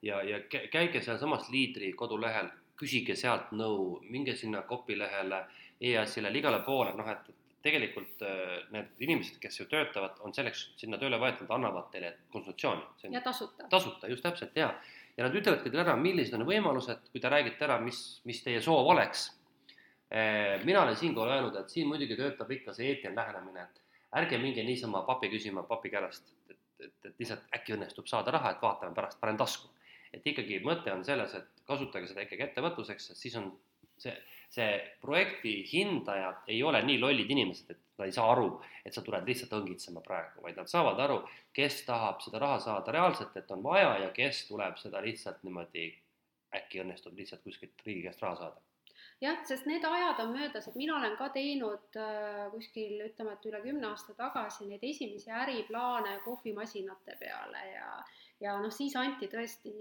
ja, ja käige sealsamas liidri kodulehel, küsige sealt nõu, minge sinna kopilehele, EAS-ile, igale poole, noh et tegelikult äh, need inimesed, kes ju töötavad, on selleks sinna tööle võetud, annavad teile konsultatsiooni. ja tasuta. tasuta, just täpselt, jaa ja nad ütlevadki teile ära, millised on võimalused, kui te räägite ära, mis, mis teie soov oleks. Eh, mina olen siinkohal öelnud, et siin muidugi töötab ikka see eetiline lähenemine, et ärge minge niisama papi küsima papi käest, et, et, et lihtsalt äkki õnnestub saada raha, et vaatame pärast, panen tasku. Et ikkagi mõte on selles, et kasutage seda ikkagi ettevõtluseks, sest siis on see, see projekti hindajad ei ole nii lollid inimesed, et nad ei saa aru, et sa tuled lihtsalt õngitsema praegu, vaid nad saavad aru, kes tahab seda raha saada reaalselt, et on vaja ja kes tuleb seda lihtsalt niimoodi, äkki õnnestub lihtsalt kuskilt riigi käest raha saada. Jah, sest need ajad on möödas, et mina olen ka teinud äh, kuskil ütleme, et üle kümne aasta tagasi neid esimesi äriplaane kohvimasinate peale ja ja noh, siis anti tõesti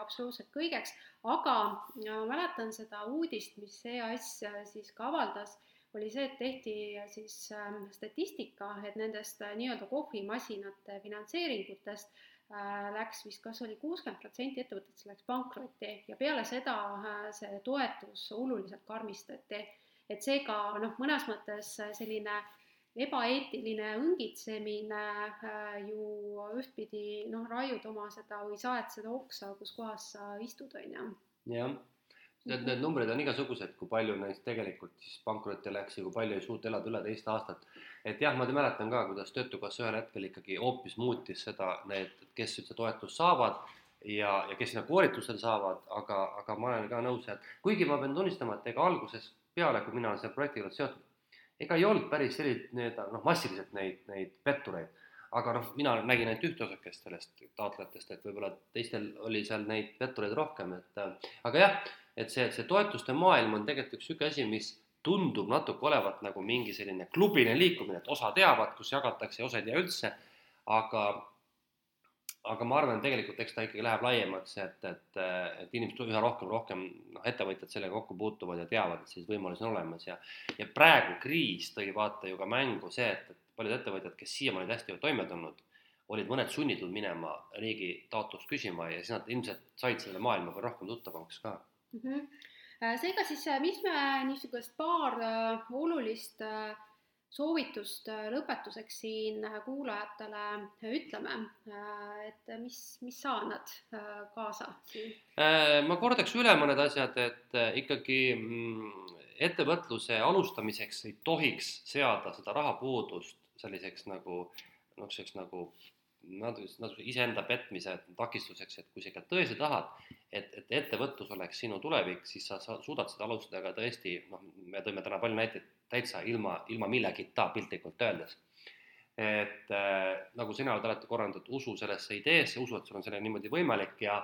absoluutselt kõigeks, aga ma mäletan seda uudist, mis EAS siis ka avaldas, oli see, et tehti siis ähm, statistika, et nendest äh, nii-öelda kohvimasinate finantseeringutest äh, läks vist, kas oli kuuskümmend protsenti ettevõtetest läks pankrotti ja peale seda äh, see toetus oluliselt karmistati. et seega noh, mõnes mõttes selline ebaeetiline õngitsemine äh, ju ühtpidi noh, raiud oma seda või saed seda oksa, kus kohas sa istud, on ju. jah, need, need numbrid on igasugused, kui palju neist tegelikult siis pankrotti läks ja kui palju ei suuta elada üle teist aastat. et jah, ma mäletan ka, kuidas Töötukassa ühel hetkel ikkagi hoopis muutis seda, need, kes üldse toetust saavad ja, ja kes sinna koolitustel saavad, aga, aga ma olen ka nõus, et kuigi ma pean tunnistama, et ega algusest peale, kui mina olen selle projektiga seotud, ega ei olnud päris selliseid nii-öelda noh, massiliselt neid, neid pettureid. aga noh, mina nägin ainult ühte osakest sellest taotlejatest, et võib-olla teistel oli seal neid pettureid rohkem, et aga jah, et see, see toetuste maailm on tegelikult üks niisugune asi, mis tundub natuke olevat nagu mingi selline klubiline liikumine, et osa teavad, kus jagatakse, osa ei tea üldse, aga aga ma arvan, et tegelikult eks ta ikkagi läheb laiemaks, et, et, et inimesed üha rohkem, rohkem noh, ettevõtjad sellega kokku puutuvad ja teavad, et selliseid võimalusi on olemas ja ja praegu kriis tõi vaata ju ka mängu see, et, et paljud ettevõtjad, kes siiamaani hästi toime tulnud, olid mõned sunnitud minema riigi taotlust küsima ja siis nad ilmselt said selle maailmaga rohkem tuttavamaks ka mm. -hmm. seega siis, mis me niisugust paar äh, olulist äh, soovitust äh, lõpetuseks siin äh, kuulajatele äh, ütleme, et mis, mis sa annad kaasa siin? ma kordaks üle mõned asjad, et ikkagi mm, ettevõtluse alustamiseks ei tohiks seada seda rahapuudust selliseks nagu noh, selliseks nagu natuke, natuke iseenda petmise takistuseks, et kui sa ikka tõesti tahad, et, et ettevõtlus oleks sinu tulevik, siis sa, sa suudad seda alustada ka tõesti, noh, me tõime täna palju näiteid täitsa ilma, ilma millegita piltlikult öeldes. et äh, nagu sina oled alati korraldanud, usu sellesse ideesse, usu, et sul on sellega niimoodi võimalik ja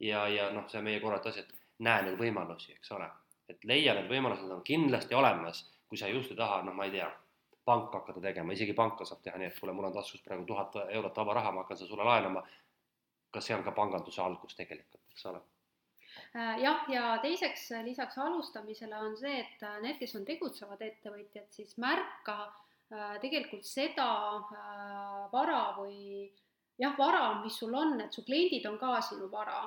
ja, ja noh, see meie korraldatav asi, et näe neid võimalusi, eks ole. et leia need võimalused on kindlasti olemas, kui sa just ei taha, noh, ma ei tea panka hakata tegema, isegi panka saab teha nii, et kuule, mul on taskus praegu tuhat eurot vaba raha, ma hakkan seda sulle laenama. kas see on ka panganduse algus tegelikult, eks ole? Äh, jah, ja teiseks lisaks alustamisele on see, et äh, need, kes on tegutsevad ettevõtjad, siis märka äh, tegelikult seda vara või jah, vara, mis sul on, et su kliendid on ka sinu vara,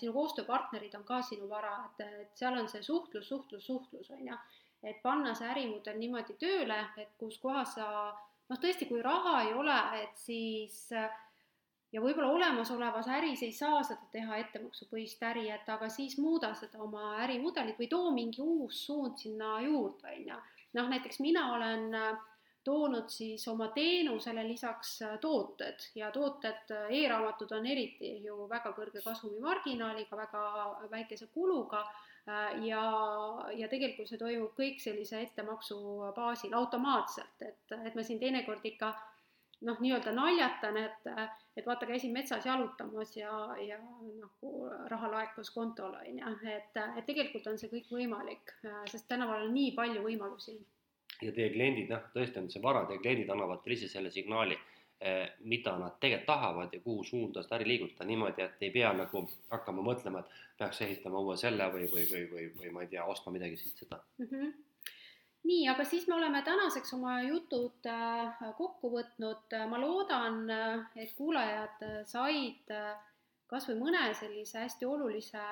sinu koostööpartnerid on ka sinu vara, et, et seal on see suhtlus, suhtlus, suhtlus, on ju et panna see ärimudel niimoodi tööle, et kus kohas sa noh, tõesti, kui raha ei ole, et siis ja võib-olla olemasolevas äris ei saa seda teha ettemaksupõhist äri, et aga siis muuda seda oma ärimudelit või too mingi uus suund sinna juurde, on ju. noh, näiteks mina olen äh, toonud siis oma teenusele lisaks äh, tooted ja tooted e, e-raamatud on eriti ju väga kõrge kasumimarginaaliga, väga väikese kuluga ja, ja tegelikult see toimub kõik sellise ettemaksu baasil automaatselt, et, et ma siin teinekord ikka noh, nii-öelda naljatan, et, et vaata, käisin metsas jalutamas ja, ja nagu raha laekus kontole, on ju, et, et tegelikult on see kõik võimalik, sest tänapäeval on nii palju võimalusi. Ja teie kliendid, noh, tõesti on see vara, teie kliendid annavad teile ise selle signaali, mida nad tegelikult tahavad ja kuhu suunda seda äri liigutada niimoodi, et ei pea nagu hakkama mõtlema, et peaks ehitama uue selle või, või, või, või, või ma ei tea, ostma midagi siit seda. Mm. -hmm nii, aga siis me oleme tänaseks oma jutud äh, kokku võtnud, ma loodan, äh, et kuulajad said äh, kas või mõne sellise hästi olulise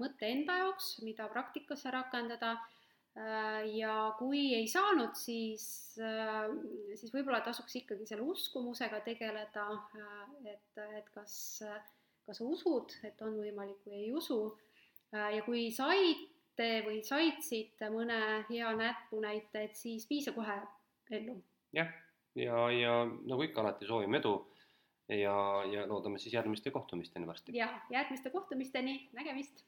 mõtte enda jaoks, mida praktikasse rakendada ja kui ei saanud, siis, äh, siis võib-olla tasuks ikkagi selle uskumusega tegeleda, äh, et, et kas, kas sa usud, et on võimalik või ei usu. ja kui saite või saitsite mõne hea näpunäite, et siis viisa kohe ellu. jah, ja, ja, ja nagu ikka, alati soovime edu ja, ja loodame siis järgmiste kohtumisteni varsti. ja järgmiste kohtumisteni, nägemist